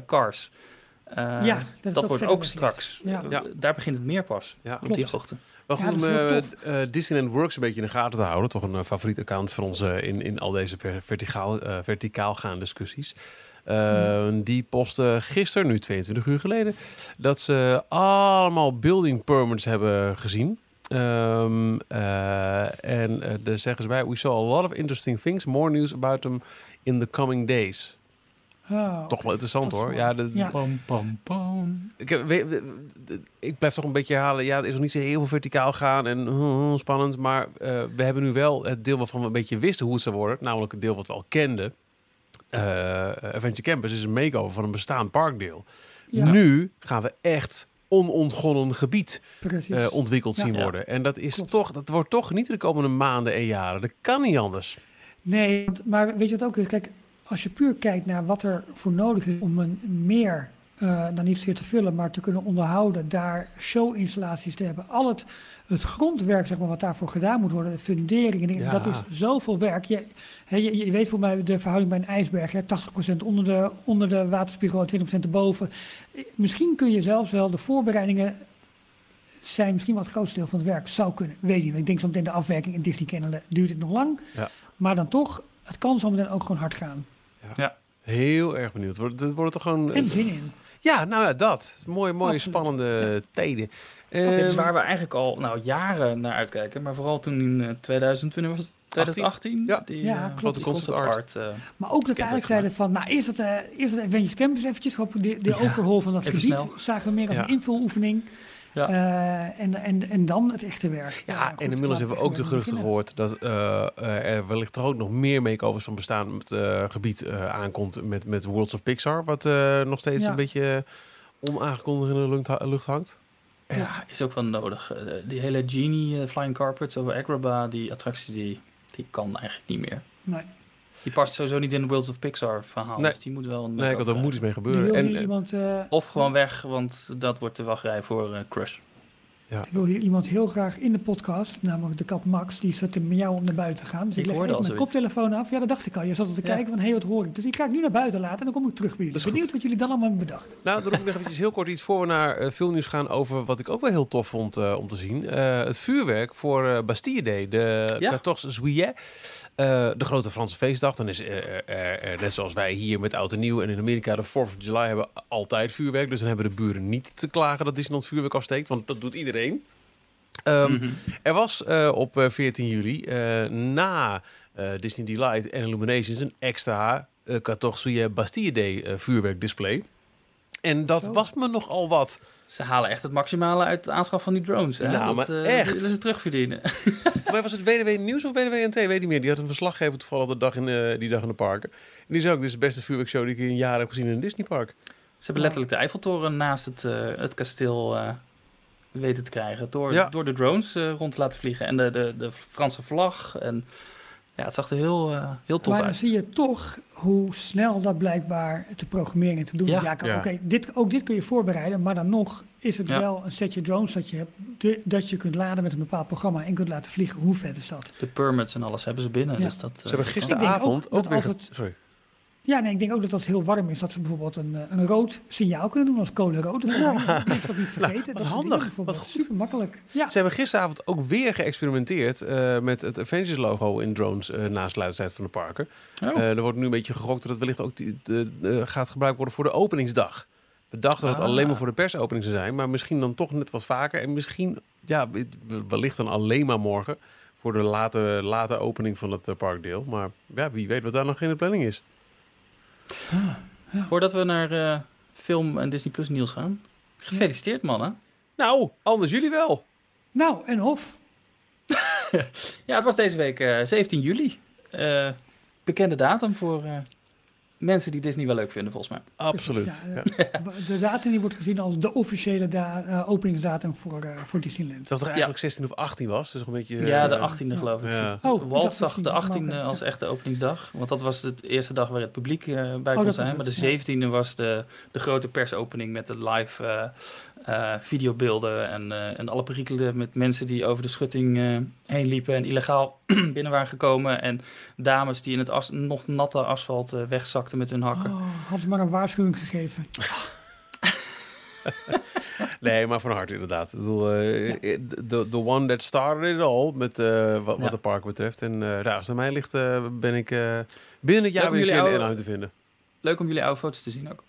Cars. Eh, Ja, dat, wordt ook straks. Ja. Ja. Daar begint het meer pas. Ja. Op die Klopt. hoogte. Wel Ja, goed om is heel eh, eh, Disneyland Works een beetje in de gaten te houden. Toch een favoriet account voor ons in, in al deze ver- verticaal, eh, verticaal gaande discussies. Eh, Die postte gisteren, nu 22 uur geleden, dat ze allemaal building permits hebben gezien. Ehm, eh, en eh daar zeggen ze bij, we saw a lot of interesting things, more news about them in the coming days. Oh, Toch wel interessant hoor. Ja, de, Ja. Pam, pam, pam. ik, heb- we- we- we- ik blijf toch een beetje herhalen. Ja, het is nog niet zo heel veel verticaal gaan en uh, uh, spannend. Maar eh, we hebben nu wel het deel waarvan we een beetje wisten hoe het zou worden. Namelijk het deel wat we al kenden. Eh Adventure Campus is een makeover van een bestaand parkdeel. Ja. Nu gaan we echt onontgonnen gebied eh, ontwikkeld Ja. zien Ja. worden. En dat is Klopt. toch, dat wordt toch niet de komende maanden en jaren. Dat kan niet anders. Nee, want- maar weet je wat ook is? Kijk, als je puur kijkt naar wat er voor nodig is om een meer eh nou niet zozeer te vullen, maar te kunnen onderhouden, daar showinstallaties te hebben. Al het, het grondwerk zeg maar, wat daarvoor gedaan moet worden, de funderingen, dingen, Ja. dat is zoveel werk. Je, je, je weet voor mij de verhouding bij een ijsberg, hè, 80% onder de, onder de waterspiegel en 20% erboven. Eh, Misschien kun je zelfs wel de voorbereidingen zijn misschien wat het grootste deel van het werk zou kunnen. Weet je, ik denk zo meteen de afwerking in Disney Channel duurt het nog lang. Ja. Maar dan toch, het kan zo meteen ook gewoon hard gaan. Heel erg benieuwd. Wordt, het wordt toch gewoon... Zin in. Ja, nou ja, dat. Mooie, mooie Absoluut. spannende tijden. Dit is Ehm, waar we eigenlijk al nou, jaren naar uitkijken. Maar vooral toen in eh, 2020 was het 2018. Ja. die, Ja, eh, klopt. Die concept art. eh, Maar ook dat we eigenlijk zeiden van, nou eerst dat, eh eerst dat Avengers Campus eventjes, de, de Ja, overhaul van dat gebied, snel. zagen we meer als Ja. een invuloefening. Ja. Eh, en, en, en dan het echte werk. Ja, goed, en inmiddels hebben we ook de geruchten gehoord dat eh, eh, er wellicht toch ook nog meer makeovers van bestaan met eh, gebied eh, aankomt met, met Worlds of Pixar, wat eh, nog steeds Ja. een beetje onaangekondigd in de lucht, ha- lucht hangt. Ja, is ook wel nodig. Die hele Genie Flying Carpets over Agrabah, die attractie, die, die kan eigenlijk niet meer. Nee. Die past sowieso niet in de Worlds of Pixar verhaal. Nee. Dus die moet wel een Nee, ik had er makeover moet iets mee gebeuren. En, eh, iemand, eh, Of gewoon weg, want dat wordt de wachtrij voor eh, Crush. ik wil hier iemand heel graag in de podcast, namelijk de kat Max, die zat met jou om naar buiten te gaan. Dus ik, Ik leg hoorde even al mijn zoiets. koptelefoon af. Ja, dat dacht ik al. Je zat al te Ja. kijken van, hé, hey, wat hoor ik? Dus ik ga het nu naar buiten laten en dan kom ik terug bij jullie. Dat is goed. Benieuwd wat jullie dan allemaal hebben bedacht. Nou, dan roep ik nog eventjes heel kort iets voor we naar eh, veel nieuws gaan over wat ik ook wel heel tof vond eh, om te zien. Eh, het vuurwerk voor Bastille Day, de Ja. 14 Juillet. Eh, de grote Franse feestdag. Dan is er, net zoals wij hier met Oud en Nieuw en in Amerika de 4th of July hebben altijd vuurwerk. Dus dan hebben de buren niet te klagen dat Disneyland vuurwerk afsteekt, want dat doet iedereen. Ehm, Mhm. Er was eh, op eh, 14 juli eh, na eh, Disney Delight en Illuminations een extra eh 14 Juillet Bastille Day eh, vuurwerkdisplay. En dat Zo. was me nogal wat. Ze halen echt het maximale uit de aanschaf van die drones. Hè? Nou, dat, maar eh, echt. Dat willen ze terugverdienen. [laughs] Voor mij was het WDW Nieuws of WDW NT, weet niet meer. Die had een verslaggever toevallig de dag in, eh, die dag in de parken. En die zei ook, dit is de beste vuurwerkshow die ik in jaren heb gezien in een Disneypark. Ze hebben letterlijk de Eiffeltoren naast het, eh, het kasteel eh, weten te krijgen. Door, Ja. door de drones eh, rond te laten vliegen. En de, de, de Franse vlag. En ja, het zag er heel, eh, heel tof maar dan uit. zie je toch hoe snel dat blijkbaar te programmeren en te doen. Ja. Ja, kan- Ja. oké, dit, ook dit kun je voorbereiden, maar dan nog is het Ja. wel een setje drones dat je hebt, de- dat je kunt laden met een bepaald programma en kunt laten vliegen. Hoe vet is dat? De permits en alles hebben ze binnen. Ja. Dus dat, Ze hebben denk gisteravond ook ook, weer... als het- Sorry. Ja, nee, ik denk ook dat dat heel warm is. Dat ze bijvoorbeeld een, eh, een rood signaal kunnen doen als kolenrood. Dat is dat niet [laughs] vergeten. Nou, wat dat handig. Wat goed. Super makkelijk. Ja. Ze hebben gisteravond ook weer geëxperimenteerd eh, met het Avengers logo in drones eh na sluitingstijd van de parken. Oh. Er wordt nu een beetje gegokt dat het wellicht ook die, de, de- gaat gebruikt worden voor de openingsdag. We dachten dat het Ah. alleen maar voor de persopening zou zijn, maar misschien dan toch net wat vaker. En misschien, ja, wellicht dan alleen maar morgen voor de late, late opening van het parkdeel. Maar ja, wie weet wat daar nog in de planning is. Voordat we naar eh, film en Disney Plus nieuws gaan. Gefeliciteerd mannen. Nou, anders jullie wel. Nou, en of. [laughs] Ja, het was deze week eh, 17 juli. Eh, bekende datum voor eh, mensen die Disney wel leuk vinden, volgens mij. Absoluut. Ja, Ja. eh, De datum die wordt gezien als de officiële da- eh, openingsdatum voor, eh, voor Disneyland. Het was toch eigenlijk 16 of 18 was, dus nog een beetje... Ja, de 18e geloof ik. Ja. Oh, Walt zag de 16e, 18e maar als echte openingsdag. Want dat was de eerste dag waar het publiek eh, bij kon Oh, dat was zijn. Maar de ja. 17e was de, de grote persopening met de live eh, videobeelden. En, eh, en alle perikelen met mensen die over de schutting eh, heen liepen en illegaal [clears throat] binnen waren gekomen. En dames die in het as- nog natte asfalt eh, wegzakten met hun hakken. Oh, hadden ze maar een waarschuwing gegeven. [laughs] Nee, maar van harte inderdaad. Ik bedoel, eh, de the one that started it all, met, eh, wat, wat Ja. de park betreft. En eh ja, als het aan mij ligt, eh, ben ik eh, binnen het jaar Ja, weer in Anaheim te vinden. Leuk om jullie oude foto's te zien ook.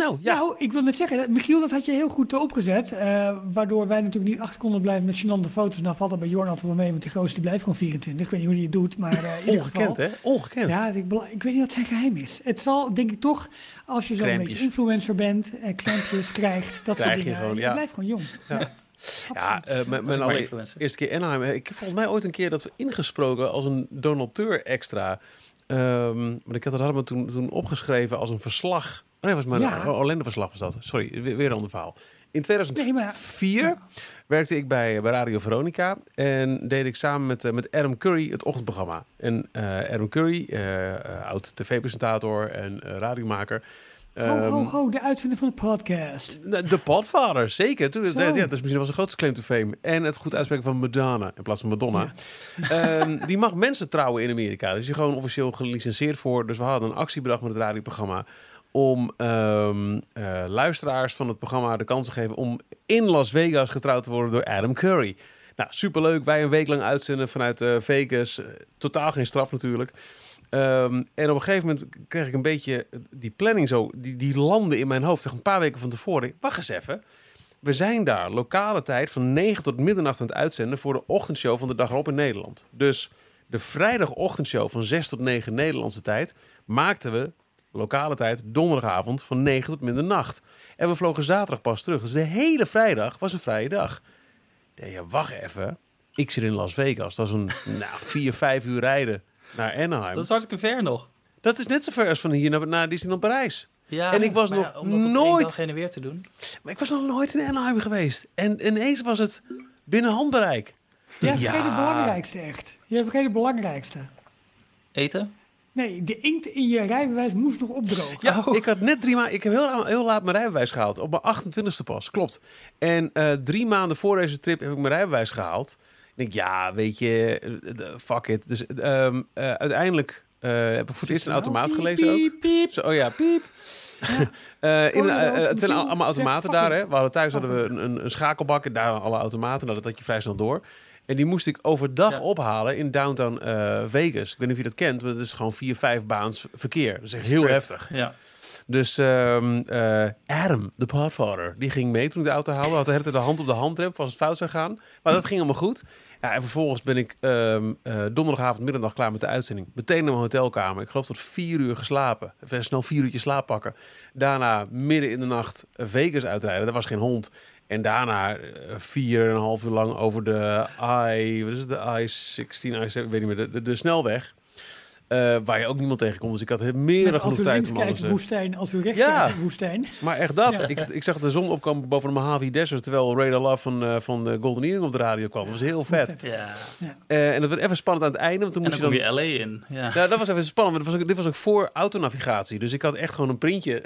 Nou, ja. Nou, ik wil net zeggen, Michiel, dat had je heel goed eh, opgezet. eh, waardoor wij natuurlijk niet achter konden blijven met gênante foto's. Nou valt dat bij Jorn altijd wel mee, want gozer die blijft gewoon 24. Ik weet niet hoe hij het doet, maar eh, in ieder Ongekend, geval. hè? Ongekend. Ja, ik, ik weet niet wat zijn geheim is. Het zal, denk ik toch, als je zo'n beetje influencer bent, eh, krempjes [laughs] krijgt, dat Krijg soort je dingen. gewoon, je ja. blijft gewoon jong. Ja. Ja, eh, mijn, Dat is mijn maar alle- influencer. eerste keer Anaheim. Ik heb volgens mij ooit een keer dat we ingesproken als een donateur extra. Ehm, maar ik had het allemaal toen, toen opgeschreven als een verslag. Oh nee, was maar Ja. een Orlando verslag was dat. Sorry, weer, een ander verhaal. In 2004 Nee, maar- werkte ik bij, bij Radio Veronica en deed ik samen met, eh, met Adam Curry het ochtendprogramma. En eh, Adam Curry, eh, oud tv-presentator en radiomaker, Ho, ho, Ehm, ho, de uitvinder van de podcast. De Podfather, zeker. Toen, ja, dat is misschien wel zijn grootste claim to fame. En het goed uitspreken van Madonna in plaats van Madonna. [laughs] Ehm, die mag mensen trouwen in Amerika. Dus die is gewoon officieel gelicenseerd voor. Dus we hadden een actie bedacht met het radioprogramma. Om ehm, eh, luisteraars van het programma de kans te geven om in Las Vegas getrouwd te worden door Adam Curry. Nou, superleuk. Wij een week lang uitzenden vanuit eh, Vegas. Eh, totaal geen straf natuurlijk. Ehm, en op een gegeven moment kreeg ik een beetje die planning zo, die, die landde in mijn hoofd. Echt een paar weken van tevoren. Wacht eens even. We zijn daar lokale tijd van 9 tot middernacht aan het uitzenden voor de ochtendshow van de dag erop in Nederland. Dus de vrijdagochtendshow van 6 tot 9 Nederlandse tijd maakten we lokale tijd donderdagavond van 9 tot middernacht. En we vlogen zaterdag pas terug. Dus de hele vrijdag was een vrije dag. Nee, ja, wacht even. Ik zit in Las Vegas. Dat is een [laughs] nou, 4, 5 uur rijden naar Anaheim. Dat is hartstikke ver nog. Dat is net zo ver als van hier naar, naar Disneyland Parijs. Ja, En ik was nog ja, nooit- heen en weer te doen. Maar ik was nog nooit in Anaheim geweest. En ineens was het binnen handbereik. Ja, Ja. vergeet het belangrijkste echt. Je vergeet het belangrijkste. Eten? Nee, de inkt in je rijbewijs moest nog opdrogen. Ja, ik had net drie maanden. Ik heb heel, heel laat mijn rijbewijs gehaald. Op mijn 28ste pas, klopt. En eh, drie maanden voor deze trip heb ik mijn rijbewijs gehaald. Denk, ja, weet je, eh, fuck it. Dus ehm, eh, uiteindelijk eh, heb ik voor het eerst een automaat gelezen ook. Piep, piep. Zo, oh ja, piep. [laughs] Eh, in, het zijn allemaal automaten daar. Hè? We hadden thuis hadden we een, een, een schakelbak en daar alle automaten. Nou, dat had je vrij snel door. En die moest ik overdag Ja. ophalen in downtown Vegas. Ik weet niet of je dat kent, maar het is gewoon vier, vijf baans verkeer. Dat is echt heel Strip. heftig. Ja. Dus eh, Adam, de podfather, die ging mee toen ik de auto haalde. Had de hele tijd de hand op de handrem, als het fout zou gaan. Maar dat ging allemaal goed. Ja, en vervolgens ben ik ehm, eh, donderdagavond middag klaar met de uitzending. Meteen naar mijn hotelkamer. Ik geloof tot vier uur geslapen. Even snel vier uurtjes slaap pakken. Daarna midden in de nacht Vegas uitrijden. Er was geen hond. En daarna eh, vier en een half uur lang over de I, wat is het, de I-16, I-7, ik weet niet meer, de, de snelweg. Eh, waar je ook niemand tegenkomt. Dus ik had meer dan genoeg tijd om kijkt, alles... eh, woestijn. Als u rechts Ja. kijkt, woestijn. maar echt dat. Ja. Ik, ik zag de zon opkomen boven de Mojave Desert... terwijl Radar Love van, eh, van de Golden Earring op de radio kwam. Dat was heel vet. ja. Eh, en dat werd even spannend aan het einde. Want toen En moest dan je kom dan... je LA in. Ja. Dat was even spannend. Want dit was, ook, dit was ook voor autonavigatie. Dus ik had echt gewoon een printje. [laughs]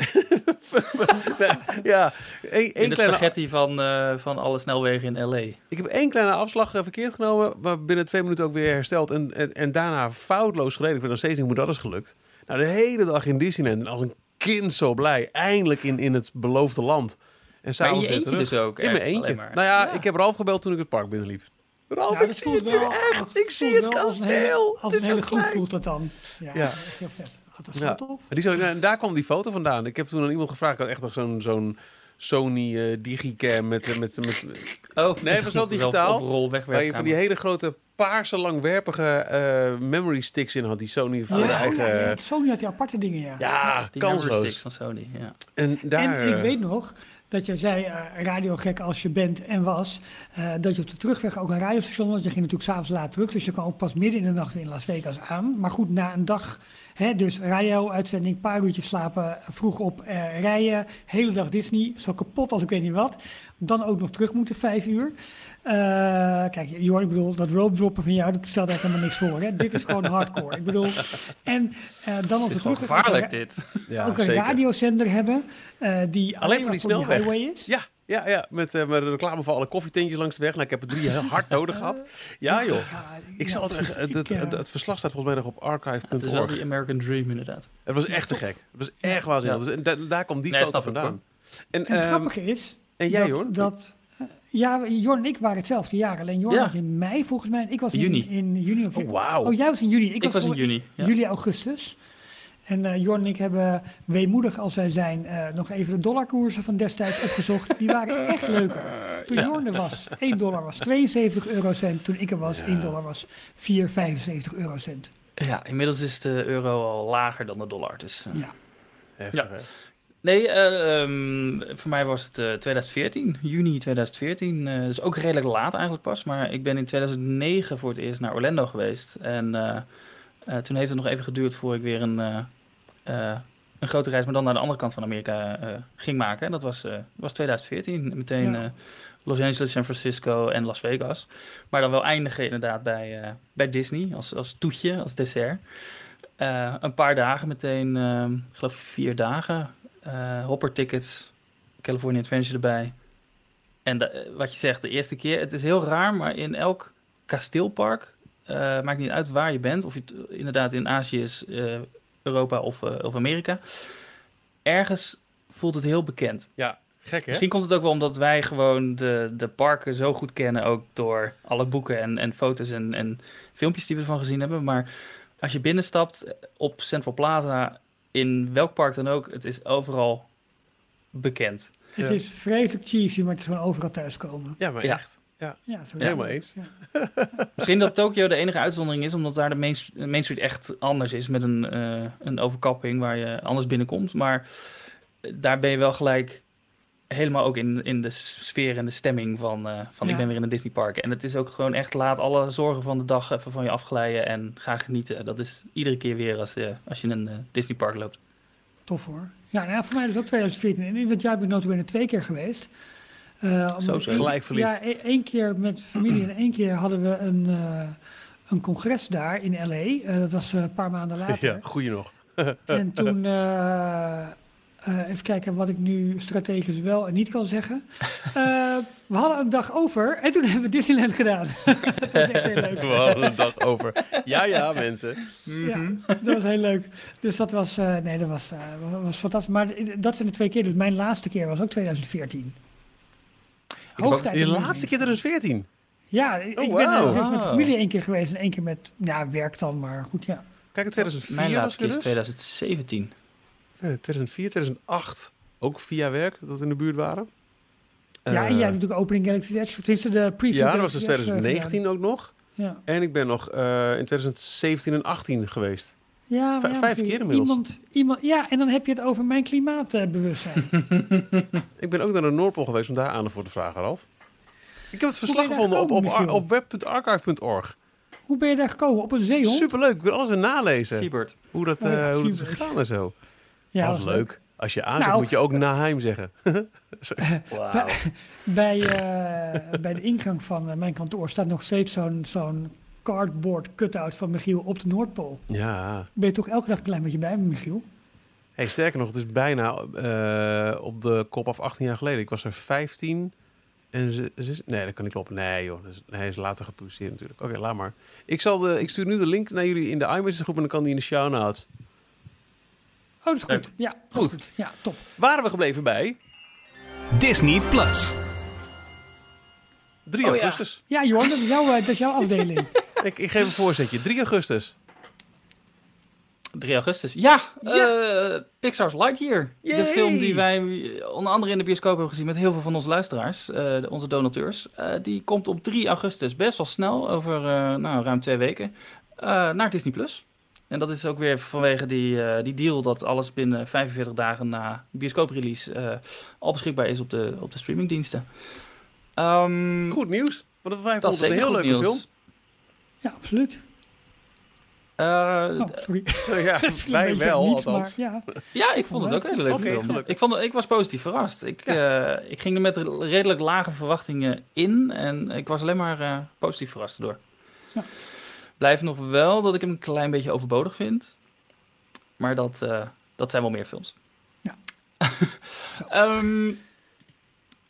ja, één, in één de kleine, spaghetti van, eh, van alle snelwegen in LA. ik heb één kleine afslag verkeerd genomen. Maar binnen twee minuten ook weer hersteld. En, en, en daarna foutloos gereden. Ik nog steeds niet hoe dat is gelukt. Nou, de hele dag in Disneyland. En als een kind zo blij. Eindelijk in, in het beloofde land. En s'avonds weer eentje terug. dus ook. In mijn eentje. Nou ja, ik heb Ralf gebeld toen ik het park binnenliep. Ralf, Ja, ik zie het nu wel- echt. Ik zie het wel als een hele- kasteel. Als een hele zo groep klein. voelt dat dan. Ja, Ja. echt heel vet. Oh, dat Ja. Maar Die zou, en daar kwam die foto vandaan. Ik heb toen aan iemand gevraagd. Ik had echt nog zo'n zo'n Sony eh, digicam met, eh, met, met, Oh, Nee, het was wel digitaal. Rol waar je van die hele grote paarse langwerpige eh, memory sticks in had. Die Sony voor Ja, de eigen... ja, Ja, ja, Sony had die aparte dingen, ja. die memory sticks kansloos. van Sony. Ja. En daar... En ik weet nog dat je zei, eh radiogek als je bent en was, eh, dat je op de terugweg ook een radiostation, want je ging natuurlijk s'avonds laat terug, dus je kwam ook pas midden in de nacht weer in Las Vegas aan. Maar goed, na een dag, hè, dus radio-uitzending, paar uurtjes slapen, vroeg op eh, rijden, hele dag Disney, zo kapot als ik weet niet wat. Dan ook nog terug moeten, vijf uur. Eh, kijk, Jorn, ik bedoel, dat rope droppen van jou, dat stelt eigenlijk helemaal niks voor. Hè? Dit is gewoon hardcore. Ik bedoel, en eh, dan op Het de is gewoon terugweg ook gevaarlijk een- dit. ja, ook een zeker. radiozender hebben eh, die alleen, maar die voor die snelweg. highway is. Ja, ja, ja. Met, eh met reclame voor alle koffietentjes langs de weg. Nou, ik heb er drie heel hard nodig gehad. Ja, joh. Ik zal het, het, het, het, het verslag staat volgens mij nog op Het is wel archive.org. die American Dream inderdaad. Het was echt te gek. Het was echt waanzinnig. Dus, da- daar komt die Nee, foto vandaan. En, en het ehm, grappige is en jij hoor? dat eh, ja, Jorn en ik waren hetzelfde jaar. Alleen Jorn Ja. was in mei volgens mij en ik was in Juni. In, juni of Oh, wauw. Oh, jij was in juni. Ik, Ik was in juni. Ja. Juli, augustus. En eh Jorn en ik hebben weemoedig als wij zijn eh, nog even de dollarkoersen van destijds opgezocht. Die waren echt leuker. [laughs] Toen Jorn er was, 1 dollar was 72 eurocent. Toen ik er was, 1 dollar was 4,75 eurocent. Ja, inmiddels is de euro al lager dan de dollar. Dus, eh. Ja. Heftig, Ja. hè? Nee, eh, ehm, voor mij was het eh, 2014, juni 2014. eh dus ook redelijk laat eigenlijk pas. Maar ik ben in 2009 voor het eerst naar Orlando geweest. En eh, eh, toen heeft het nog even geduurd voor ik weer een, een grote reis, maar dan naar de andere kant van Amerika eh, ging maken. En dat was, eh, was 2014. Meteen Ja. eh, Los Angeles, San Francisco en Las Vegas. Maar dan wel eindigen inderdaad bij, eh, bij Disney als, als toetje, als dessert. Eh, een paar dagen meteen, eh, ik geloof vier dagen. eh, hopper tickets, California Adventure erbij. En de- eh, wat je zegt, de eerste keer, het is heel raar, maar in elk kasteelpark, eh, maakt niet uit waar je bent, of je inderdaad in Azië is, eh, Europa of, eh, of Amerika, ergens voelt het heel bekend. Ja, gek hè? Misschien komt het ook wel omdat wij gewoon de, de parken zo goed kennen, ook door alle boeken en, en foto's en, en filmpjes die we ervan gezien hebben. Maar als je binnenstapt op Central Plaza, in welk park dan ook, het is overal bekend. Het Ja. is vreselijk cheesy, maar het is gewoon overal thuiskomen. Ja, maar Ja. echt. Ja, zo Helemaal eens. Ja. [laughs] Misschien dat Tokio de enige uitzondering is, omdat daar de Main, Main Street echt anders is, met een, eh, een overkapping waar je anders binnenkomt. Maar daar ben je wel gelijk helemaal ook in, in de sfeer en de stemming van, eh, van ik Ja. ben weer in een Disneypark. En het is ook gewoon echt, laat alle zorgen van de dag even van je afglijden en ga genieten. Dat is iedere keer weer als, eh, als je in een eh, Disneypark loopt. Tof hoor. Ja, nou ja, voor mij dus ook 2014. En in dat jaar ben ik notabene twee keer geweest. Eh, omdat Zo, Gelijk verliefd. Ja, e- één keer met familie en één keer hadden we een, eh, een congres daar in L.A. Eh, dat was eh, een paar maanden [laughs] later. Ja, goeie nog. [laughs] En toen, eh, eh, even kijken wat ik nu strategisch wel en niet kan zeggen. [laughs] Eh, we hadden een dag over en toen hebben we Disneyland gedaan. dat was echt heel leuk. We hadden een dag over. Ja, ja, mensen. Ja, dat was heel leuk. Dus dat was, eh, nee, dat was, eh, was fantastisch. Maar dat zijn de twee keer. Dus mijn laatste keer was ook 2014. Hoogtijd. De laatste keer 2014. Ja, ik Oh, ik ben er dus met de Wow. familie één keer geweest en één keer met ja, werk dan, maar goed, ja. Kijk, in 2004 Mijn was laatste keer er is dus. 2017. Ja, 2004, 2008. Ook via werk, dat we in de buurt waren. ja, en jij Eh, hebt natuurlijk Opening Galaxy Edge. Het is de preview. Ja, dat was dus eh, 2019 ook nog. Ja, En ik ben nog eh, in 2017 en 18 geweest. Ja, Vijf- ja, vijf misschien keer inmiddels. Iemand, iemand, ja, en dan heb je het over mijn klimaatbewustzijn. [laughs] Ik ben ook naar de Noordpool geweest om daar aandacht voor te vragen, Ralf. Ik heb het verslag gevonden op, op, web.archive.org. Hoe ben je daar gekomen? Op een zeehond? Superleuk, ik wil alles weer nalezen. Seabird. Hoe dat, Oh ja, eh, hoe dat is gegaan en zo. Ja, Wat leuk. Als je aanzet, Nou. moet je ook Naheim zeggen. [laughs] Wauw. Bij, eh, bij de ingang van eh, mijn kantoor staat nog steeds zo'n zo'n cardboard cutout van Michiel op de Noordpool. Ja. Ben je toch elke dag een klein beetje bij me, Michiel? Hey, sterker nog, het is bijna eh, op de kop af 18 jaar geleden. Ik was er 15 en ze, ze- nee, dat kan niet kloppen. Nee joh, hij is later gepubliceerd natuurlijk. Oké, laat maar. Ik, zal de, ik stuur nu de link naar jullie in de iMessage groep en dan kan die in de show notes. Oh, dat is goed. Ja, Goed. goed. Ja, top. Waren we gebleven bij Disney Plus. 3 Oh ja. augustus. Ja, Jorn, dat is jouw, eh, dat is jouw afdeling. [laughs] Ik, ik geef een voorzetje. 3 augustus. 3 augustus. Ja, eh, Pixar's Lightyear. Yay! De film die wij onder andere in de bioscoop hebben gezien met heel veel van onze luisteraars, eh, onze donateurs. Eh, die komt op 3 augustus, best wel snel, over nou, ruim twee weken, naar Disney+. Plus. En dat is ook weer vanwege die, die deal dat alles binnen 45 dagen na bioscooprelease al beschikbaar is op de, op de streamingdiensten. Ehm, Goed nieuws. Want wij dat is vonden het een heel leuke nieuws. Ja, absoluut. Eh, Oh, sorry. [laughs] Ja, [laughs] wij beetje wel, niets, althans. maar ja. Ja, ik vond het ook een hele leuke film. Ik, vond, ik was positief verrast. Ik, eh, ik ging er met redelijk lage verwachtingen in en ik was alleen maar eh, positief verrast door. Ja. Blijft nog wel dat ik hem een klein beetje overbodig vind. Maar dat, eh, dat zijn wel meer films. Ja. [laughs] Ehm,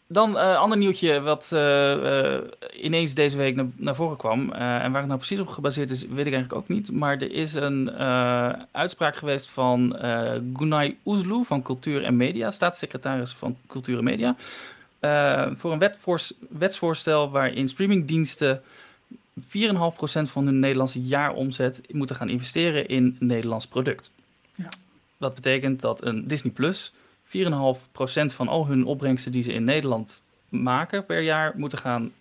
dan een ander nieuwtje wat eh, eh, ineens deze week naar, naar voren kwam. eh, en waar het nou precies op gebaseerd is, weet ik eigenlijk ook niet. Maar er is een eh, uitspraak geweest van eh Gunay Oezlu van Cultuur en Media, staatssecretaris van Cultuur en Media. eh, voor een wetsvoorstel waarin streamingdiensten 4,5% van hun Nederlandse jaaromzet moeten gaan investeren in een Nederlands product. Ja. Dat betekent dat een Disney Plus 4,5% van al hun opbrengsten die ze in Nederland maken per jaar moeten gaan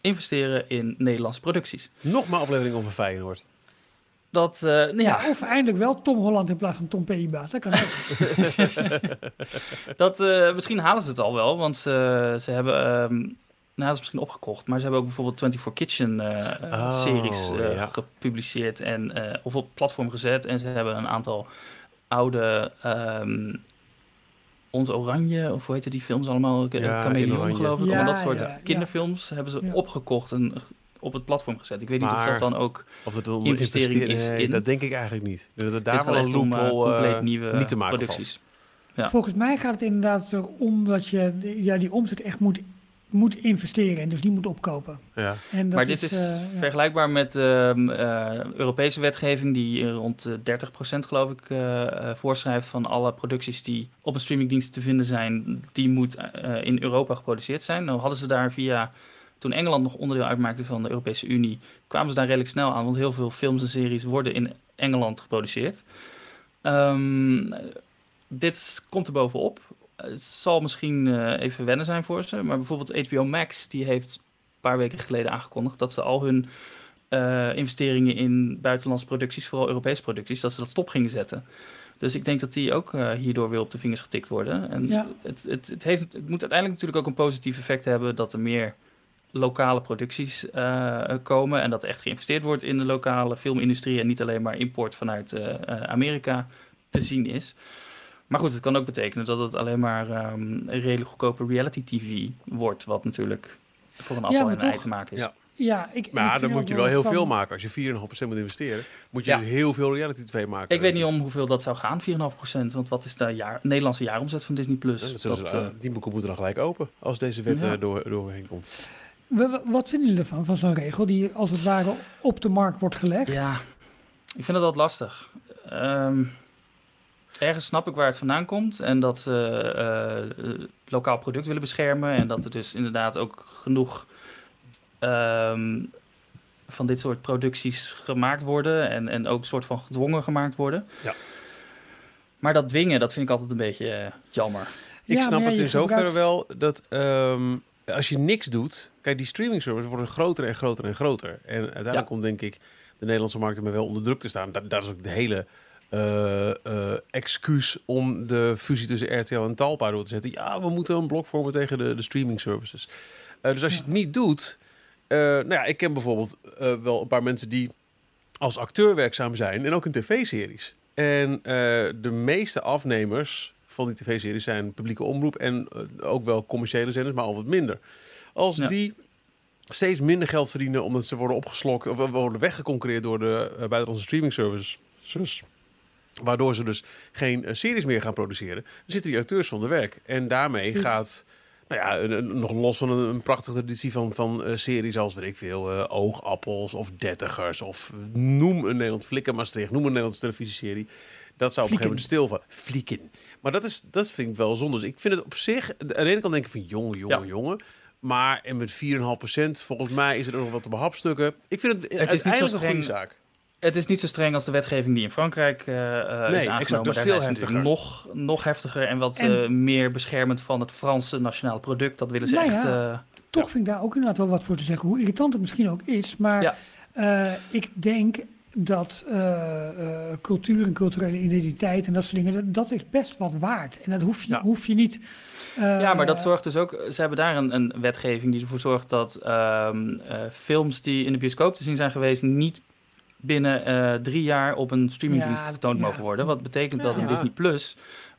investeren in Nederlandse producties. Nog maar aflevering over Feyenoord. Dat, eh, nou ja, Ja, of eindelijk wel Tom Holland in plaats van Tom Peiba. Dat kan ook. [laughs] dat, eh, misschien halen ze het al wel, want ze, ze hebben, ehm, nou dat is misschien opgekocht, maar ze hebben ook bijvoorbeeld 24 Kitchen eh, Oh, series eh, ja. gepubliceerd en, eh, of op platform gezet. En ze hebben een aantal oude, ehm Ons Oranje, of hoe heette die films allemaal? Ja, Chameleon geloof ik. Ja, Allemaal dat soort ja, ja. kinderfilms hebben ze Ja. opgekocht en op het platform gezet. Ik weet niet of dat dan ook Of het een Investering is nee, in. dat denk ik eigenlijk niet. Dat het daar wel een eh, loophole compleet eh, nieuwe niet te maken producties. Ja. Volgens mij gaat het inderdaad erom dat je ja, die omzet echt moet, moet investeren en dus die moet opkopen. Ja. En dat maar dit is, eh, vergelijkbaar met ehm, eh, Europese wetgeving die eh, rond de 30% geloof ik eh, eh, voorschrijft van alle producties die op een streamingdienst te vinden zijn, die moet eh, in Europa geproduceerd zijn. Nou hadden ze daar via, toen Engeland nog onderdeel uitmaakte van de Europese Unie, kwamen ze daar redelijk snel aan, want heel veel films en series worden in Engeland geproduceerd. Ehm, dit komt er bovenop. Het zal misschien eh, even wennen zijn voor ze, maar bijvoorbeeld HBO Max die heeft een paar weken geleden aangekondigd dat ze al hun eh, investeringen in buitenlandse producties, vooral Europese producties, dat ze dat stop gingen zetten. Dus ik denk dat die ook eh, hierdoor weer op de vingers getikt worden. En Ja. het, het, het, heeft, het moet uiteindelijk natuurlijk ook een positief effect hebben dat er meer lokale producties komen en dat er echt geïnvesteerd wordt in de lokale filmindustrie en niet alleen maar import vanuit Amerika te zien is. Maar goed, het kan ook betekenen dat het alleen maar ehm, een redelijk goedkope reality TV wordt, wat natuurlijk voor een appel en een ei te maken is. Ja. Ja, ik, Maar ik dan moet je wel heel van- veel maken. Als je 4,5% moet investeren, moet je Ja. dus heel veel reality tv maken. Ik weet niet om hoeveel dat zou gaan, 4,5%. Want wat is de jaar, Nederlandse jaaromzet van Disney+. Plus? Ja, dat zullen Dat, ze, eh, die boeken moeten dan gelijk open als deze wet Ja. eh, door, doorheen komt. Wa- wa- Wat vinden jullie ervan, van zo'n regel die als het ware op de markt wordt gelegd? Ja, ik vind dat wat lastig. Ehm, ergens snap ik waar het vandaan komt en dat ze eh, eh, lokaal product willen beschermen en dat er dus inderdaad ook genoeg ehm, van dit soort producties gemaakt worden en, en ook een soort van gedwongen gemaakt worden. Ja. Maar dat dwingen, dat vind ik altijd een beetje eh, jammer. Ik Ja, snap het in zoverre gebruikt- wel dat ehm, als je niks doet... Kijk, die streaming services worden groter en groter en groter. En uiteindelijk Ja. komt denk ik de Nederlandse markt ermee wel onder druk te staan. Dat, dat is ook de hele eh, excuus om de fusie tussen RTL en Talpa door te zetten. Ja, we moeten een blok vormen tegen de, de streaming services. Eh, dus als je het niet doet... nou ja, ik ken bijvoorbeeld wel een paar mensen die als acteur werkzaam zijn en ook in tv-series. En de meeste afnemers van die tv-series zijn publieke omroep en ook wel commerciële zenders, maar al wat minder. Als Ja. die steeds minder geld verdienen omdat ze worden opgeslokt of worden weggeconcurreerd door de uh, buitenlandse streaming services, waardoor ze dus geen eh, series meer gaan produceren, dan zitten die acteurs zonder werk. En daarmee gaat nou ja, een, een- nog los van een, een prachtige traditie van, van eh, series als, weet ik veel, eh, Oogappels of Dertigers of noem een Nederland Flikken Maastricht, noem een Nederlandse televisieserie. Dat zou op een gegeven moment stilvallen. Flikken. Maar dat, is, dat vind ik wel zonde. Dus ik vind het op zich, aan de ene kant denk ik van jongen, jongen, Ja. jongen. Maar en met 4,5% volgens mij is er nog wat te behapstukken. Ik vind het, niet zo uiteindelijk een goede zaak. Het is niet zo streng als de wetgeving die in Frankrijk eh, eh, Nee, is exact, aangenomen. dat is Daar veel heftiger. Nog, nog heftiger en wat En- eh, meer beschermend van het Franse nationale product. Dat willen ze Nou echt... ja. eh, Toch vind ik daar ook inderdaad wel wat voor te zeggen, hoe irritant het misschien ook is. Maar Ja. eh, ik denk dat eh, eh, cultuur en culturele identiteit en dat soort dingen, dat, dat is best wat waard. En dat hoef je, Ja. hoef je niet... eh, Ja, maar dat zorgt dus ook. Ze hebben daar een, een wetgeving die ervoor zorgt dat ehm, eh, films die in de bioscoop te zien zijn geweest, niet binnen eh, drie jaar op een streamingdienst Ja, dat- getoond ja. mogen worden. Wat betekent dat Ja. een Disney Plus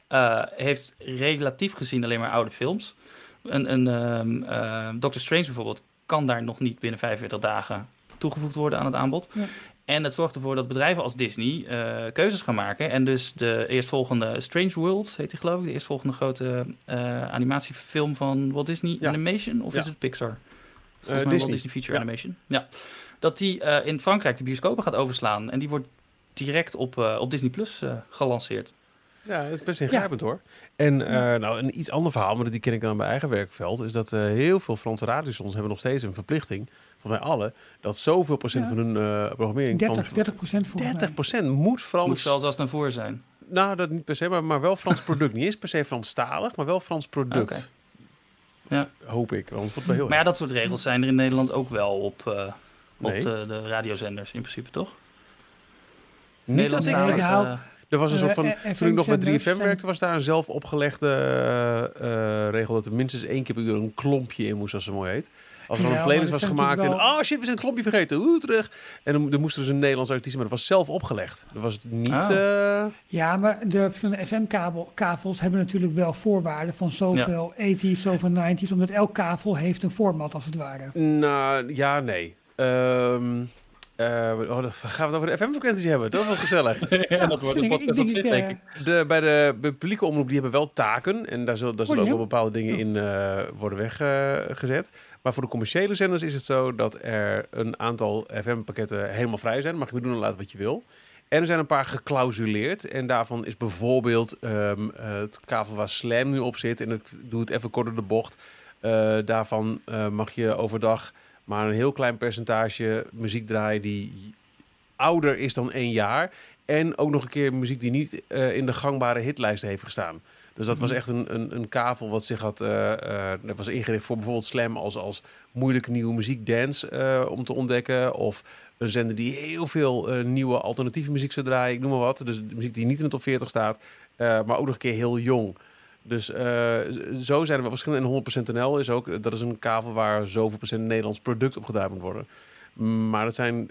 eh, heeft relatief gezien alleen maar oude films. Een, een ehm, eh, Doctor Strange bijvoorbeeld kan daar nog niet binnen 45 dagen toegevoegd worden aan het aanbod. Ja. En het zorgt ervoor dat bedrijven als Disney eh, keuzes gaan maken. En dus de eerstvolgende Strange World, heet die geloof ik, de eerstvolgende grote eh, animatiefilm van Walt Disney Ja. Animation, of Ja. is het Pixar? Volgens mij Disney. Walt Disney Feature Ja. Animation. Ja. Dat die eh, in Frankrijk de bioscopen gaat overslaan. En die wordt direct op, eh, op Disney Plus eh, gelanceerd. Ja, het is best ingrijpend hoor. En eh, nou, een iets ander verhaal, maar die ken ik dan aan mijn eigen werkveld, is dat eh, heel veel Franse radiostations hebben nog steeds een verplichting, voor mij alle, dat zoveel procent Ja. van hun eh, programmering 30, van 30 procent voor 30 procent moet Frans. Moet zelfs als naar voren zijn. Nou, dat niet per se, maar, maar wel Frans product. niet eens per se Franstalig, maar wel Frans product. Ja. Hoop ik, want het wordt wel heel Maar ja, dat soort regels zijn er in Nederland ook wel op, eh, op de, de radiozenders in principe, toch? Niet dat ik ja. eh, Er was een soort van, Eh, eh, toen ik nog FM-zenders 3FM en- werkte, was daar een zelf opgelegde eh, eh, regel dat er minstens één keer per uur een klompje in moest, als ze mooi heet. Als er Ja, een playlist was gemaakt en, oh shit, we zijn het klompje vergeten, oeh, terug. En dan, dan moest er dus een Nederlands artiest, maar dat was zelf opgelegd. Dat was het niet... Ah. eh, Ja, maar de verschillende FM-kavels hebben natuurlijk wel voorwaarden van zoveel 80s, zoveel 90s, omdat elk kavel heeft een format als het ware. nou, ja, nee. Ehm, Eh, oh, dat gaan we het over de FM-frequenties hebben. Dat is wel gezellig. [laughs] ja, dat wordt een [laughs] podcast op zich, denk ik. De, bij de bij de publieke omroep, die hebben wel taken. En daar zullen, daar zullen ook wel bepaalde dingen in eh, worden weggezet. maar voor de commerciële zenders is het zo dat er een aantal FM-pakketten helemaal vrij zijn. Mag je doen en laten wat je wil. En er zijn een paar geclausuleerd. En daarvan is bijvoorbeeld ehm, het kavel waar Slam nu op zit. En ik doe het even kort door de bocht. Eh, daarvan eh, mag je overdag maar een heel klein percentage muziek draaien die ouder is dan één jaar. En ook nog een keer muziek die niet eh, in de gangbare hitlijsten heeft gestaan. Dus dat was echt een, een, een kavel wat zich had. eh, eh, dat was ingericht voor bijvoorbeeld Slam als, als moeilijke nieuwe muziek dance om te ontdekken. Of een zender die heel veel nieuwe alternatieve muziek zou draaien. Ik noem maar wat. Dus de muziek die niet in de top 40 staat. maar ook nog een keer heel jong. Dus eh, zo zijn er wel verschillende. En 100% NL is ook. Dat is een kavel waar zoveel procent Nederlands product op gedaan moet worden. Maar dat zijn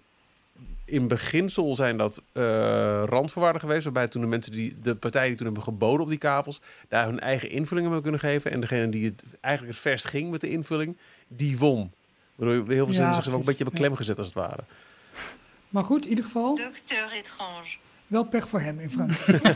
in beginsel zijn dat eh, randvoorwaarden geweest, waarbij toen de mensen die de partijen die toen hebben geboden op die kavels, daar hun eigen invulling hebben kunnen geven. En degene die het eigenlijk het verst ging met de invulling, die won. Waardoor heel veel Ja, zinnen zich ook een beetje hebben klem gezet als het ware. Maar goed, in ieder geval Docteur étrange. wel pech voor hem in Frankrijk. [laughs]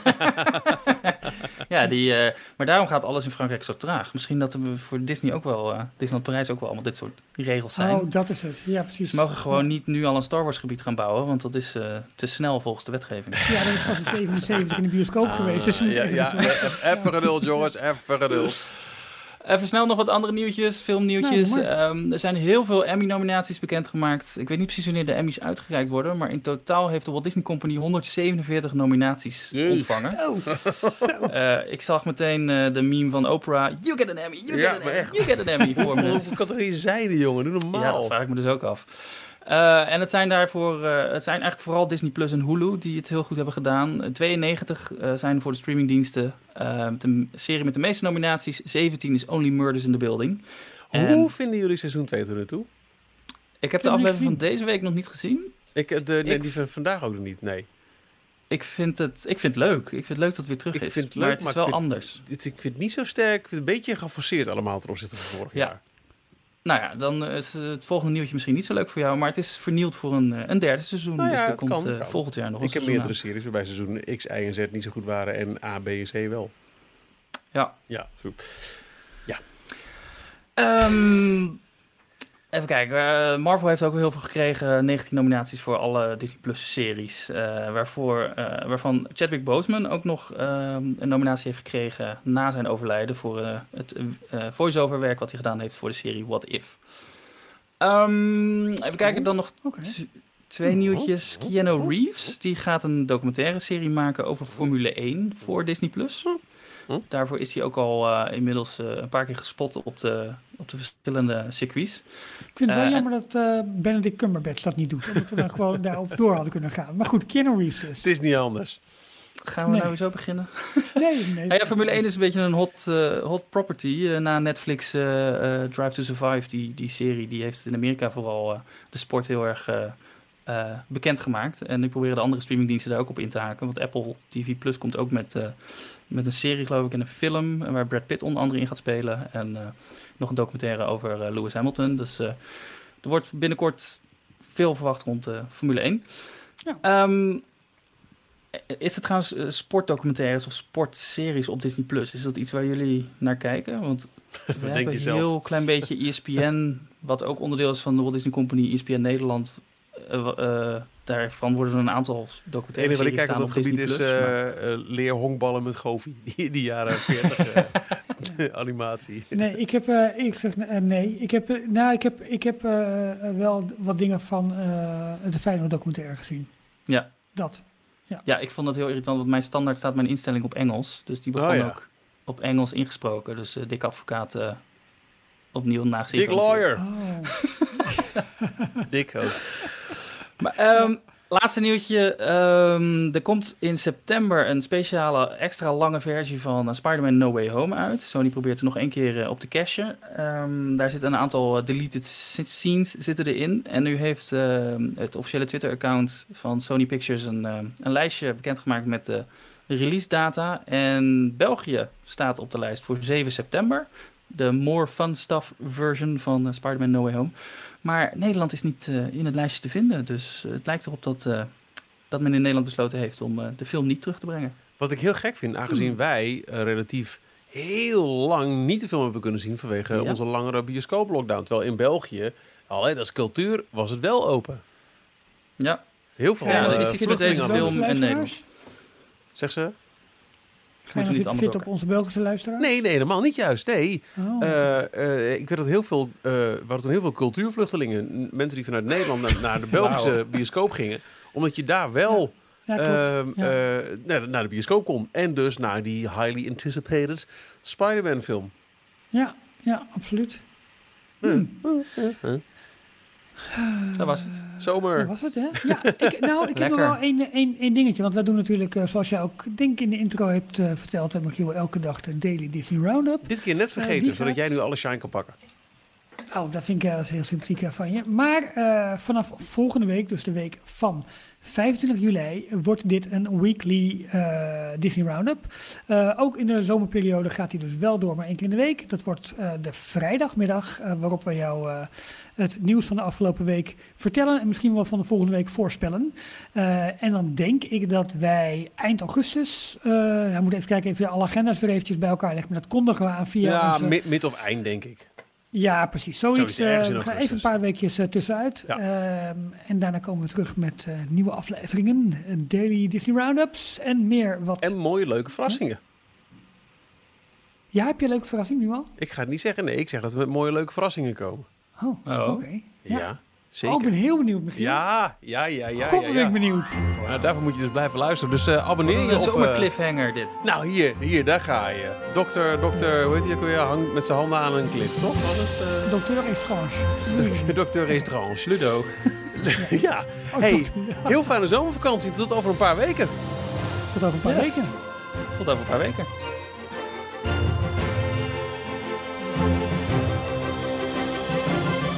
[laughs] Ja, die, eh, maar daarom gaat alles in Frankrijk zo traag. Misschien dat er voor Disney ook wel, eh Disneyland Parijs ook wel allemaal dit soort regels zijn. Oh, dat is het. Ja, precies. Ze mogen gewoon niet nu al een Star Wars gebied gaan bouwen, want dat is eh, te snel volgens de wetgeving. Ja, dat is pas in 77 in de bioscoop geweest. Dus we Ah, ja, ja, even- even geduld jongens, even geduld. Even snel nog wat andere nieuwtjes, filmnieuwtjes. Nou. Ehm, er zijn heel veel Emmy-nominaties bekendgemaakt. Ik weet niet precies wanneer de Emmys uitgereikt worden, maar in totaal heeft de Walt Disney Company 147 nominaties Jeez. ontvangen. Oh, [laughs] Eh, ik zag meteen eh, de meme van Oprah. You get an Emmy, you Ja, get an Emmy, echt. you get an Emmy voor me. [laughs] Hoeveel categorieën zijn er jongen? Doe Ja, normaal. dat vraag ik me dus ook af. Eh, en het zijn daarvoor, eh, het zijn eigenlijk vooral Disney Plus en Hulu die het heel goed hebben gedaan. Eh, 92 eh, zijn voor de streamingdiensten. De serie met de meeste nominaties. 17 is Only Murders in the Building. En Hoe vinden jullie seizoen 2 tot nu toe? ik heb de aflevering van deze week nog niet gezien. Ik, de, nee, Ik- die van vandaag ook nog niet, nee. Ik vind het, ik vind het leuk. Ik vind het leuk dat het weer terug Ik is. vind het maar leuk, het is maar wel ik vind- anders. Dit, ik vind het niet zo sterk. Ik vind het een beetje geforceerd allemaal ten opzichte van vorig Ja. jaar. Nou ja, dan is het volgende nieuwtje misschien niet zo leuk voor jou. Maar het is vernield voor een, eh, een derde seizoen. Nou ja, dus er komt kan, eh, kan. volgend jaar nog een Ik heb meerdere series waarbij seizoen X, Y en Z niet zo goed waren en A, B en C wel. Ja. Ja, zo. Ehm, even kijken. eh, Marvel heeft ook heel veel gekregen. 19 nominaties voor alle Disney Plus series. eh, waarvoor, eh, waarvan Chadwick Boseman ook nog ehm, een nominatie heeft gekregen na zijn overlijden. Voor eh, het eh voice-over werk wat hij gedaan heeft voor de serie What If. Ehm, even kijken, dan nog twee nieuwtjes. Keanu Reeves, die gaat een documentaire serie maken over Formule 1 voor Disney+. Plus. Hm. Daarvoor is hij ook al eh, inmiddels eh, een paar keer gespot op de, op de verschillende circuits. Ik vind het wel Eh, jammer dat eh, Benedict Cumberbatch dat niet doet. Omdat we dan [laughs] gewoon daarop door hadden kunnen gaan. Maar goed, Keanu Reeves dus. Het is niet anders. Gaan we Nee. nou weer zo beginnen? Nee, nee. [laughs] Ja, Formule 1 is een beetje een hot, eh, hot property. Eh, na Netflix eh, eh, Drive to Survive, die, die serie, die heeft in Amerika vooral eh, de sport heel erg eh eh, bekend gemaakt. En ik probeer de andere streamingdiensten daar ook op in te haken. Want Apple TV Plus komt ook met, eh, met een serie, geloof ik, en een film... waar Brad Pitt onder andere in gaat spelen. En eh, nog een documentaire over eh, Lewis Hamilton. Dus eh, er wordt binnenkort veel verwacht rond eh, Formule 1. Ja. Ehm, is het trouwens sportdocumentaires of sportseries op Disney Plus? Is dat iets waar jullie naar kijken? Want [laughs] we denk hebben je een zelf? heel klein beetje ESPN, wat ook onderdeel is van de Walt Disney Company, ESPN Nederland. Eh, eh, daarvan worden er een aantal Het documentaire enige wat ik kijk op dat gebied is maar- eh, leer honkballen met Goofy. [laughs] Die, die jaren 40 eh, [laughs] animatie. Nee, ik heb, eh, ik zeg nee. Ik heb, nou, ik heb, ik heb wel wat dingen van eh, de Feyenoord documentaire gezien. Ja. Dat. Ja, ik vond dat heel irritant, want mijn standaard staat mijn instelling op Engels. Dus die begon Oh, ja. ook op Engels ingesproken. Dus dik advocaat eh, opnieuw nagezien. Dick Lawyer. Oh. [laughs] Dick ook. Maar, ehm, laatste nieuwtje. ehm, er komt in september een speciale extra lange versie van eh, Spider-Man No Way Home uit. Sony probeert er nog één keer eh, op te cashen. Ehm, daar zitten een aantal eh, deleted scenes zitten erin. En nu heeft het officiële Twitter-account van Sony Pictures een, een lijstje bekendgemaakt met de release data. En België staat op de lijst voor 7 september. de more fun stuff version van Spider-Man No Way Home. Maar Nederland is niet uh, in het lijstje te vinden. Dus het lijkt erop dat, uh, dat men in Nederland besloten heeft om de film niet terug te brengen. Wat ik heel gek vind, aangezien hmm. wij relatief heel lang niet de film hebben kunnen zien vanwege ja. onze langere bioscoop-lockdown. Terwijl in België, alleen als cultuur, was het wel open. Ja. Heel veel ja, dus je met deze film in Nederland. Zeg ze? Je nou fit op onze Belgische luisteraar? Nee, nee, helemaal niet juist. Nee. Oh, uh, uh, ik weet dat heel veel, uh, we hadden heel veel cultuurvluchtelingen, mensen die vanuit Nederland naar, naar de [laughs] Belgische wow. bioscoop gingen, omdat je daar wel ja. Ja, ja. naar, naar, de bioscoop kon en dus naar die highly anticipated Spider-Man film. Ja, ja, absoluut. Hmm. Dat was het. Zomer. Dat was het, hè? Ja, ik, [laughs] nou, ik heb nog wel één, één, één dingetje. Want wij doen natuurlijk, uh, zoals jij ook denk in de intro hebt uh, verteld, hebben we elke dag de Daily Disney Roundup. Dit keer net vergeten, uh, zodat jij nu alle shine kan pakken. Oh, dat vind ik uh, heel sympathiek van je. Maar vanaf volgende week, dus de week van 25 juli, wordt dit een weekly uh, Disney Roundup. Uh, ook in de zomerperiode gaat hij dus wel door, maar één keer in de week. Dat wordt uh, de vrijdagmiddag, waarop we jou het nieuws van de afgelopen week vertellen. En misschien wel van de volgende week voorspellen. en dan denk ik dat wij eind augustus, we moeten even kijken, even alle agenda's weer eventjes bij elkaar leggen. Maar dat kondigen we aan via Ja, onze... mid of eind denk ik. Ja, precies. Zoiets. Zoiets uh, we gaan even een paar weekjes uh, tussenuit. Ja. Uh, en daarna komen we terug met uh, nieuwe afleveringen, daily Disney Roundups en meer wat. En mooie leuke verrassingen. Ja, heb je een leuke verrassing nu al? Ik ga het niet zeggen. Nee, ik zeg dat we met mooie leuke verrassingen komen. Oh, oh. oké. Okay. Ja. ja. Zeker. Oh, ik ben heel benieuwd, Michiel. Ja, ja, ja, ja. God, ja, ja. ben ik benieuwd. Nou, daarvoor moet je dus blijven luisteren. Dus uh, abonneer je een op... zomer cliffhanger dit. Nou, hier, hier, daar ga je. Dokter, dokter, hoe heet hij ook weer? Hangt met zijn handen aan een cliff, toch? Was het? Uh... Dokter Estrange. [laughs] dokter Estrange, Ludo. ja. [laughs] ja. Oh, hey, heel fijne zomervakantie. Tot over een paar weken. Tot over een paar Yes. weken. Tot over een paar weken.